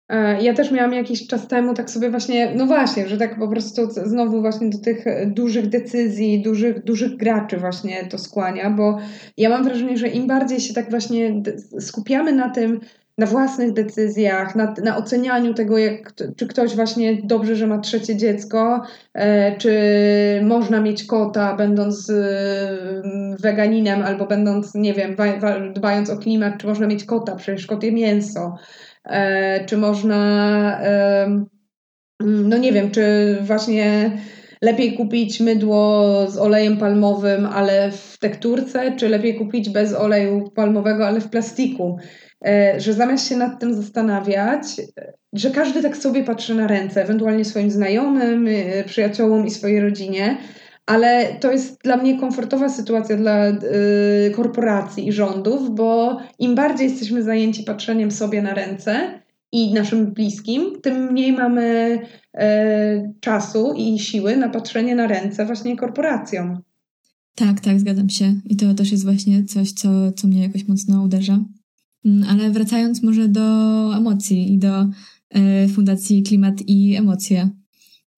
E, ja też miałam jakiś czas temu tak sobie właśnie, no właśnie, że tak po prostu znowu właśnie do tych dużych decyzji, dużych, dużych graczy właśnie to skłania, bo ja mam wrażenie, że im bardziej się tak właśnie skupiamy na tym, na własnych decyzjach, na, na ocenianiu tego, jak, czy ktoś właśnie dobrze, że ma trzecie dziecko, e, czy można mieć kota, będąc weganinem, albo będąc, nie wiem, dbając o klimat, czy można mieć kota, przecież kot je mięso, czy można, no nie wiem, czy właśnie lepiej kupić mydło z olejem palmowym, ale w tekturce, czy lepiej kupić bez oleju palmowego, ale w plastiku. E, że zamiast się nad tym zastanawiać, że każdy tak sobie patrzy na ręce, ewentualnie swoim znajomym, e, przyjaciołom i swojej rodzinie, ale to jest dla mnie komfortowa sytuacja dla korporacji i rządów, bo im bardziej jesteśmy zajęci patrzeniem sobie na ręce, i naszym bliskim, tym mniej mamy e, czasu i siły na patrzenie na ręce właśnie korporacjom. Tak, tak, zgadzam się. I to też jest właśnie coś, co, co mnie jakoś mocno uderza. Mm, ale wracając może do emocji i do e, Fundacji Klimat i Emocje.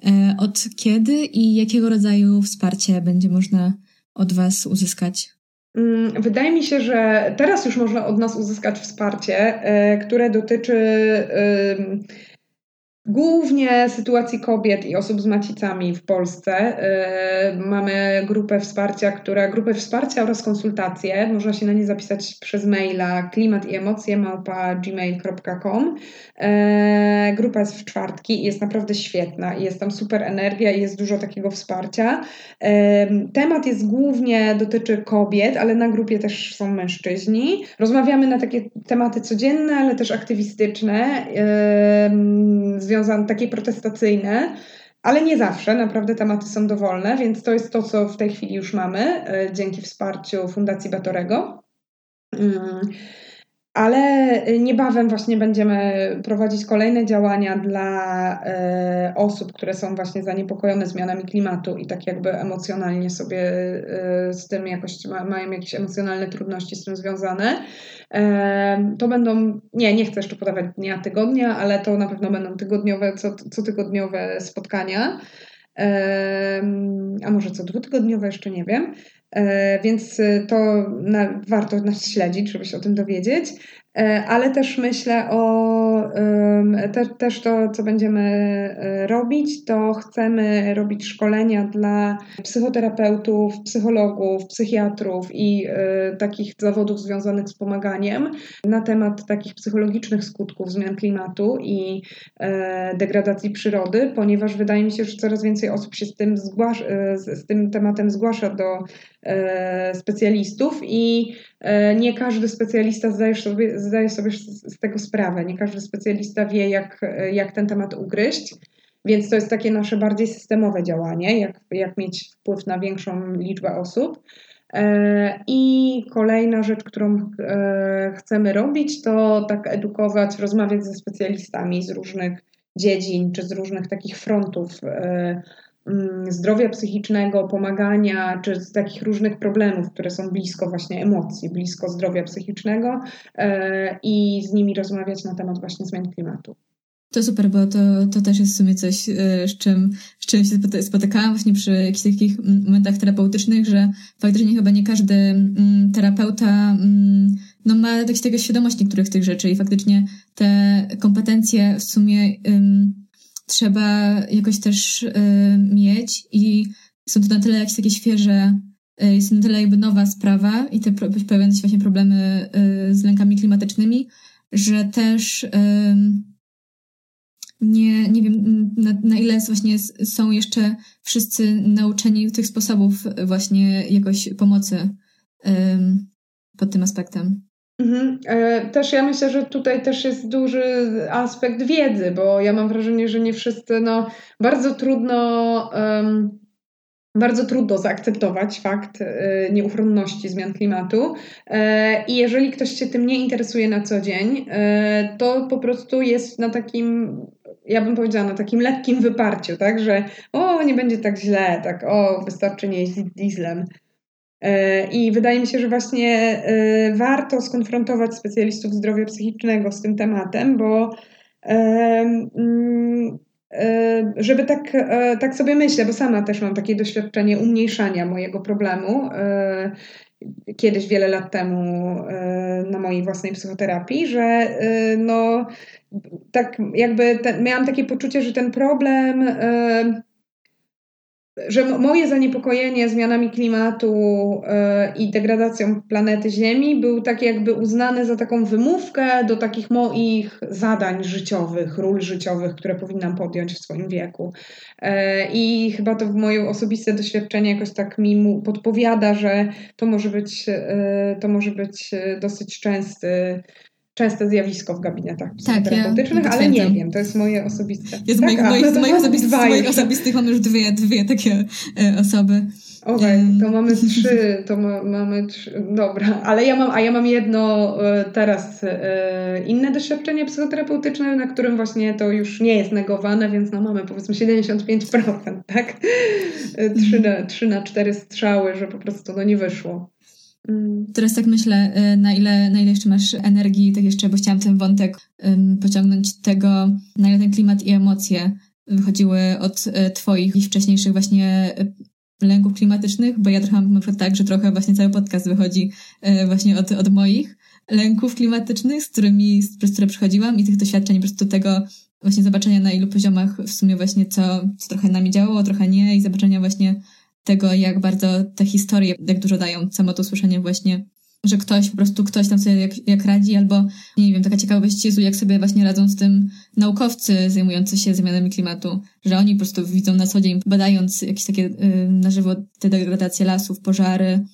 E, od kiedy i jakiego rodzaju wsparcie będzie można od Was uzyskać? Mm, wydaje mi się, że teraz już można od nas uzyskać wsparcie, e, które dotyczy Głównie sytuacji kobiet i osób z macicami w Polsce. E, mamy grupę wsparcia, która, grupę wsparcia oraz konsultacje. Można się na nie zapisać przez maila klimat i emocje gmail.com. E, grupa jest w czwartki i jest naprawdę świetna. Jest tam super energia i jest dużo takiego wsparcia. E, temat jest głównie dotyczy kobiet, ale na grupie też są mężczyźni. Rozmawiamy na takie tematy codzienne, ale też aktywistyczne związane, takie protestacyjne, ale nie zawsze, naprawdę tematy są dowolne, więc to jest to, co w tej chwili już mamy e, dzięki wsparciu Fundacji Batorego. Ale niebawem właśnie będziemy prowadzić kolejne działania dla e, osób, które są właśnie zaniepokojone zmianami klimatu i tak jakby emocjonalnie sobie e, z tym jakoś ma, mają jakieś emocjonalne trudności z tym związane. To będą, nie, nie chcę jeszcze podawać dnia, tygodnia, ale to na pewno będą tygodniowe, co, cotygodniowe spotkania. A może co dwutygodniowe, jeszcze nie wiem. E, więc y, to na, warto nas śledzić, żeby się o tym dowiedzieć. E, ale też myślę o te, też to, co będziemy e, robić, to chcemy robić szkolenia dla psychoterapeutów, psychologów, psychiatrów i takich zawodów związanych z pomaganiem na temat takich psychologicznych skutków zmian klimatu i degradacji przyrody, ponieważ wydaje mi się, że coraz więcej osób się z tym, zgłasza, z tym tematem zgłasza do E, specjalistów i e, nie każdy specjalista zdaje sobie, zdaje sobie z tego sprawę, nie każdy specjalista wie, jak, jak ten temat ugryźć. Więc to jest takie nasze bardziej systemowe działanie, jak, jak mieć wpływ na większą liczbę osób. E, I kolejna rzecz, którą chcemy robić, to tak edukować, rozmawiać ze specjalistami z różnych dziedzin czy z różnych takich frontów zdrowia psychicznego, pomagania, czy z takich różnych problemów, które są blisko właśnie emocji, blisko zdrowia psychicznego e, i z nimi rozmawiać na temat właśnie zmian klimatu. To super, bo to, to też jest w sumie coś, e, z czym, z czym się spotykałam właśnie przy jakichś takich momentach terapeutycznych, że faktycznie chyba nie każdy mm, terapeuta mm, no, ma jakąś tego świadomość niektórych tych rzeczy i faktycznie te kompetencje w sumie trzeba jakoś też y, mieć i są to na tyle jakieś takie świeże, y, jest na tyle jakby nowa sprawa i te pojawiające się właśnie problemy y, z lękami klimatycznymi, że też nie, nie wiem na, na ile właśnie są jeszcze wszyscy nauczeni tych sposobów właśnie jakoś pomocy pod tym aspektem. Mhm. E, też ja myślę, że tutaj też jest duży aspekt wiedzy, bo ja mam wrażenie, że nie wszyscy, no bardzo trudno, um, bardzo trudno zaakceptować fakt e, nieuchronności zmian klimatu e, i jeżeli ktoś się tym nie interesuje na co dzień, to po prostu jest na takim ja bym powiedziała, na takim lekkim wyparciu, tak, że o, nie będzie tak źle, tak, o, wystarczy nie jeździć dieslem. E, I wydaje mi się, że właśnie e, warto skonfrontować specjalistów zdrowia psychicznego z tym tematem, bo mm, e, żeby tak, tak sobie myślę, bo sama też mam takie doświadczenie umniejszania mojego problemu kiedyś wiele lat temu na mojej własnej psychoterapii, że no tak jakby ten, miałam takie poczucie, że ten problem że moje zaniepokojenie zmianami klimatu yy, i degradacją planety Ziemi był tak jakby uznany za taką wymówkę do takich moich zadań życiowych, ról życiowych, które powinnam podjąć w swoim wieku. Yy, I chyba to moje osobiste doświadczenie jakoś tak mi podpowiada, że to może być, yy, to może być dosyć częsty częste zjawisko w gabinetach tak, terapeutycznych, ja ale nie wiem, to jest moje osobiste. Jest tak? moich, moich, no moich, osobistych, z moich osobistych mam już dwie, dwie takie e, osoby. Okej, okay, to mamy *laughs* trzy, to ma, mamy trzy, dobra, ale ja mam, a ja mam jedno e, teraz e, inne doświadczenie psychoterapeutyczne, na którym właśnie to już nie jest negowane, więc no mamy powiedzmy 75%, tak? Trzy na, trzy na cztery strzały, że po prostu no nie wyszło. Mm. Teraz tak myślę, y, na ile, na ile jeszcze masz energii, tak jeszcze, bo chciałam ten wątek pociągnąć tego, na ile ten klimat i emocje wychodziły od y, twoich i wcześniejszych właśnie y, lęków klimatycznych, bo ja trochę mam na przykład tak, że trochę właśnie cały podcast wychodzi właśnie od, od moich lęków klimatycznych, z którymi, przez które przychodziłam i tych doświadczeń, po prostu tego właśnie zobaczenia na ilu poziomach w sumie właśnie co, co trochę nami działało, trochę nie i zobaczenia właśnie tego, jak bardzo te historie, jak dużo dają. Samo to słyszenie właśnie, że ktoś, po prostu ktoś tam sobie jak, jak radzi, albo nie wiem, taka ciekawość Jezu, jak sobie właśnie radzą z tym naukowcy zajmujący się zmianami klimatu, że oni po prostu widzą na co dzień, badając jakieś takie y, na żywo te degradacje lasów, pożary,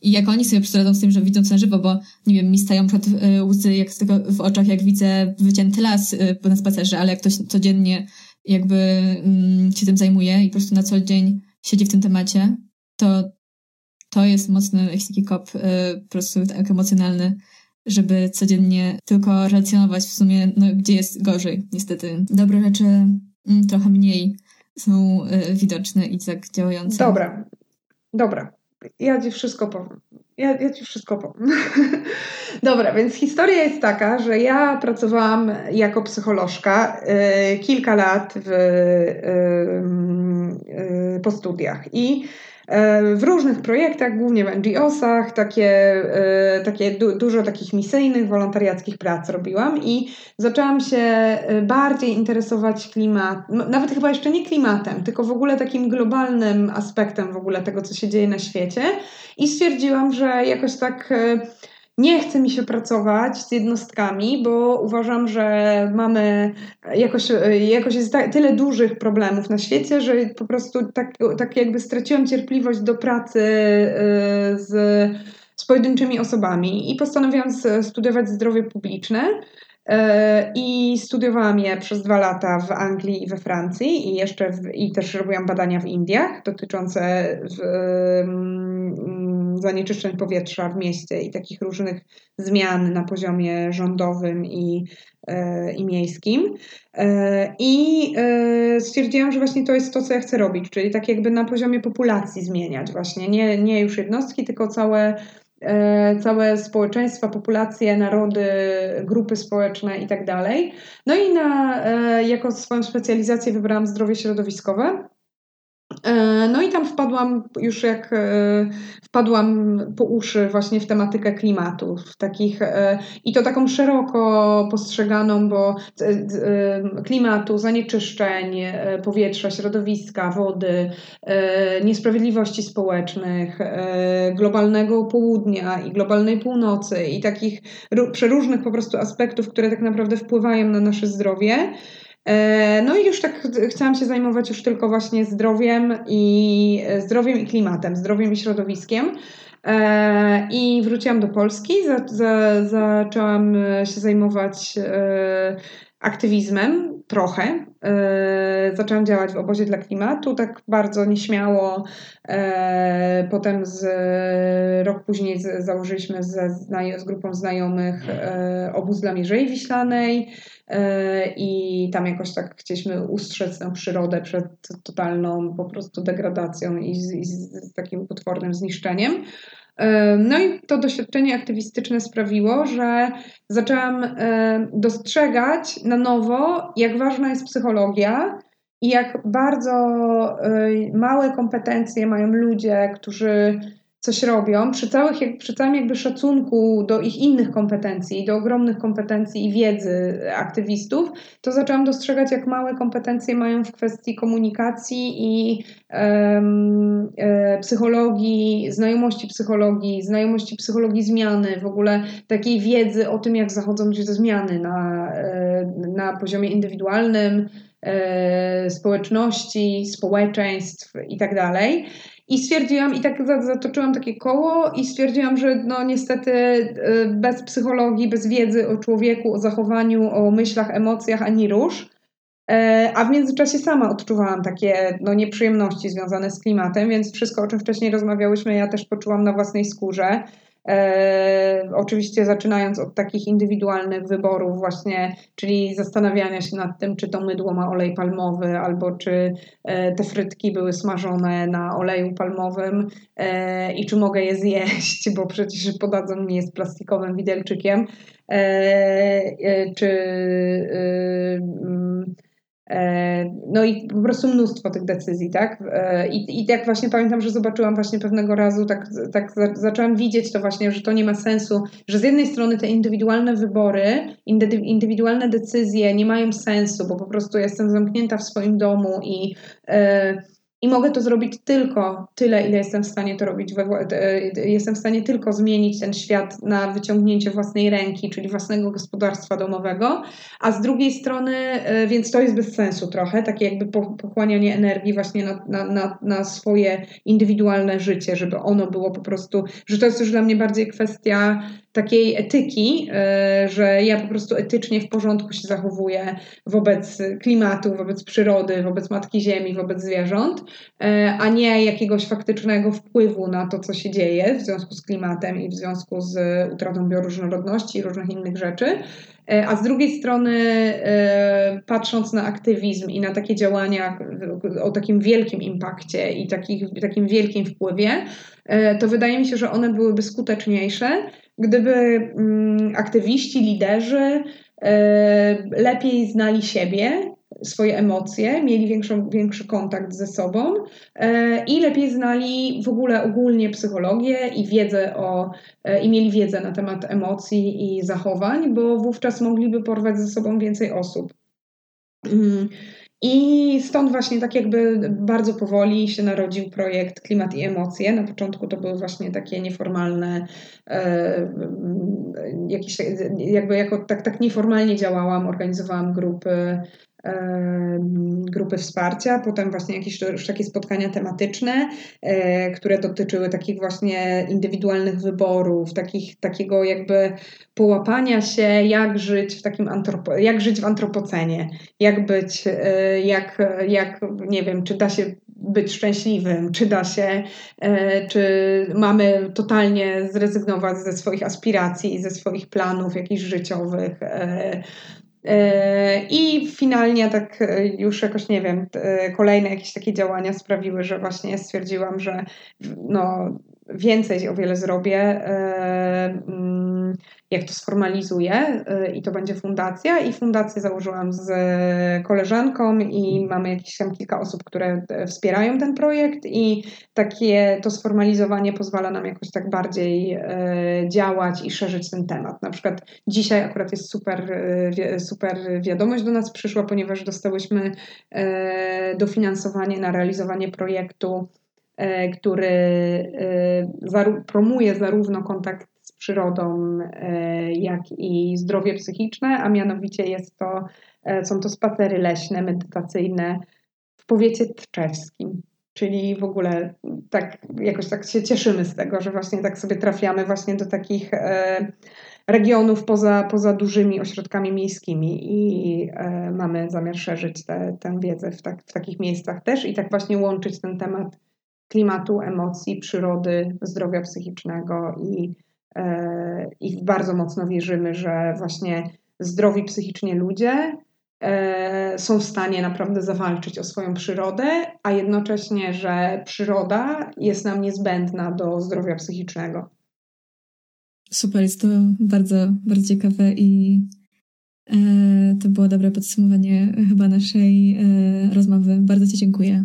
i jak oni sobie radzą z tym, że widzą to na żywo, bo nie wiem, mi stają przed y, łzy jak z tego w oczach, jak widzę wycięty las y, na spacerze, ale jak ktoś codziennie jakby y, się tym zajmuje i po prostu na co dzień siedzi w tym temacie, to to jest mocny jakiś taki kop y, po prostu tak emocjonalny, żeby codziennie tylko relacjonować w sumie, no, gdzie jest gorzej, niestety. Dobre rzeczy mm, trochę mniej są y, widoczne i tak działające. Dobra, dobra. Ja ci wszystko powiem. Ja, ja ci wszystko powiem. *laughs* Dobra, więc historia jest taka, że ja pracowałam jako psycholożka y, kilka lat w, y, po studiach. I y, w różnych projektach, głównie w NGO-sach, takie, y, takie du dużo takich misyjnych, wolontariackich prac robiłam i zaczęłam się y, bardziej interesować klimat, nawet chyba jeszcze nie klimatem, tylko w ogóle takim globalnym aspektem w ogóle tego, co się dzieje na świecie. I stwierdziłam, że jakoś tak nie chce mi się pracować z jednostkami, bo uważam, że mamy jakoś, jakoś jest tyle dużych problemów na świecie, że po prostu tak, tak jakby straciłam cierpliwość do pracy e, z, z pojedynczymi osobami i postanowiłam studiować zdrowie publiczne. I studiowałam je przez dwa lata w Anglii i we Francji i jeszcze w, i też robiłam badania w Indiach dotyczące w, zanieczyszczeń powietrza w mieście i takich różnych zmian na poziomie rządowym i, e, i miejskim. E, I e, stwierdziłam, że właśnie to jest to, co ja chcę robić, czyli tak jakby na poziomie populacji zmieniać właśnie, nie, nie już jednostki, tylko całe całe społeczeństwa, populacje, narody, grupy społeczne i tak. No i na, jako swoją specjalizację wybrałam zdrowie środowiskowe. E, no i tam wpadłam już jak e, wpadłam po uszy właśnie w tematykę klimatu, w takich e, i to taką szeroko postrzeganą, bo klimatu, zanieczyszczeń powietrza, środowiska, wody, niesprawiedliwości społecznych, globalnego południa i globalnej północy i takich przeróżnych po prostu aspektów, które tak naprawdę wpływają na nasze zdrowie. E, no i już tak chciałam się zajmować już tylko właśnie zdrowiem i zdrowiem i klimatem, zdrowiem i środowiskiem. E, I wróciłam do Polski, za, za, zaczęłam się zajmować e, aktywizmem trochę. Zaczęłam działać w obozie dla klimatu, tak bardzo nieśmiało. Potem z rok później założyliśmy z, z grupą znajomych obóz dla Mierzei Wiślanej. E, i tam jakoś tak chcieliśmy ustrzec tę przyrodę przed totalną po prostu degradacją i z, i z takim potwornym zniszczeniem. E, no i to doświadczenie aktywistyczne sprawiło, że zaczęłam e, dostrzegać na nowo, jak ważna jest psychologia i jak bardzo małe kompetencje mają ludzie, którzy coś robią, przy, całych, przy całym jakby szacunku do ich innych kompetencji, do ogromnych kompetencji i wiedzy aktywistów, to zaczęłam dostrzegać, jak małe kompetencje mają w kwestii komunikacji i um, e, psychologii, znajomości psychologii, znajomości psychologii zmiany, w ogóle takiej wiedzy o tym, jak zachodzą się zmiany na, e, na poziomie indywidualnym, e, społeczności, społeczeństw i tak. I stwierdziłam, i tak zatoczyłam takie koło, i stwierdziłam, że no niestety y, bez psychologii, bez wiedzy o człowieku, o zachowaniu, o myślach, emocjach ani róż. E, a w międzyczasie sama odczuwałam takie no, nieprzyjemności związane z klimatem, więc wszystko, o czym wcześniej rozmawiałyśmy, ja też poczułam na własnej skórze. E, oczywiście zaczynając od takich indywidualnych wyborów właśnie, czyli zastanawiania się nad tym, czy to mydło ma olej palmowy, albo czy e, te frytki były smażone na oleju palmowym e, i czy mogę je zjeść, bo przecież podadzą mi je z plastikowym widelczykiem, czy mm, E, no i po prostu mnóstwo tych decyzji, tak? E, I, i jak właśnie pamiętam, że zobaczyłam właśnie pewnego razu, tak, tak zaczęłam widzieć to właśnie, że to nie ma sensu, że z jednej strony te indywidualne wybory, indywidualne decyzje nie mają sensu, bo po prostu jestem zamknięta w swoim domu i e, i mogę to zrobić tylko tyle, ile jestem w stanie to robić. Jestem w stanie tylko zmienić ten świat na wyciągnięcie własnej ręki, czyli własnego gospodarstwa domowego. A z drugiej strony, e, więc to jest bez sensu trochę, takie jakby pochłanianie energii właśnie na, na, na, na swoje indywidualne życie, żeby ono było po prostu, że to jest już dla mnie bardziej kwestia takiej etyki, e, że ja po prostu etycznie w porządku się zachowuję wobec klimatu, wobec przyrody, wobec Matki Ziemi, wobec zwierząt, e, a nie jakiegoś faktycznego wpływu na to, co się dzieje w związku z klimatem i w związku z utratą bioróżnorodności i różnych innych rzeczy. E, a z drugiej strony, patrząc na aktywizm i na takie działania o takim wielkim impakcie i takich, takim wielkim wpływie, to wydaje mi się, że one byłyby skuteczniejsze, gdyby mm, aktywiści, liderzy e, lepiej znali siebie, swoje emocje, mieli większą, większy kontakt ze sobą e, i lepiej znali w ogóle ogólnie psychologię i wiedzę o, e, i mieli wiedzę na temat emocji i zachowań, bo wówczas mogliby porwać ze sobą więcej osób. I stąd właśnie tak jakby bardzo powoli się narodził projekt Klimat i Emocje. Na początku to były właśnie takie nieformalne, e, jakieś, jakby jako tak, tak nieformalnie działałam, organizowałam grupy grupy wsparcia, potem właśnie jakieś już takie spotkania tematyczne, e, które dotyczyły takich właśnie indywidualnych wyborów, takich, takiego jakby połapania się, jak żyć w takim antropo, jak żyć w antropocenie, jak być, e, jak, jak, nie wiem, czy da się być szczęśliwym, czy da się, e, czy mamy totalnie zrezygnować ze swoich aspiracji, ze swoich planów jakichś życiowych, I finalnie tak e, już jakoś nie wiem, kolejne jakieś takie działania sprawiły, że właśnie stwierdziłam, że no, więcej o wiele zrobię, e, mm, jak to sformalizuję e, i to będzie fundacja. I fundację założyłam z koleżanką i mamy jakieś tam kilka osób, które e, wspierają ten projekt i takie to sformalizowanie pozwala nam jakoś tak bardziej działać i szerzyć ten temat. Na przykład dzisiaj akurat jest super, super wiadomość do nas przyszła, ponieważ dostałyśmy dofinansowanie na realizowanie projektu E, który e, promuje zarówno kontakt z przyrodą, e, jak i zdrowie psychiczne, a mianowicie jest to, są to spacery leśne, medytacyjne w powiecie tczewskim. Czyli w ogóle tak jakoś tak się cieszymy z tego, że właśnie tak sobie trafiamy właśnie do takich regionów poza, poza dużymi ośrodkami miejskimi i mamy zamiar szerzyć tę wiedzę w, tak, w takich miejscach też i tak właśnie łączyć ten temat klimatu, emocji, przyrody, zdrowia psychicznego i, e, i bardzo mocno wierzymy, że właśnie zdrowi psychicznie ludzie e, są w stanie naprawdę zawalczyć o swoją przyrodę, a jednocześnie, że przyroda jest nam niezbędna do zdrowia psychicznego. Super, jest to bardzo, bardzo ciekawe i e, to było dobre podsumowanie chyba naszej rozmowy. Bardzo Ci dziękuję.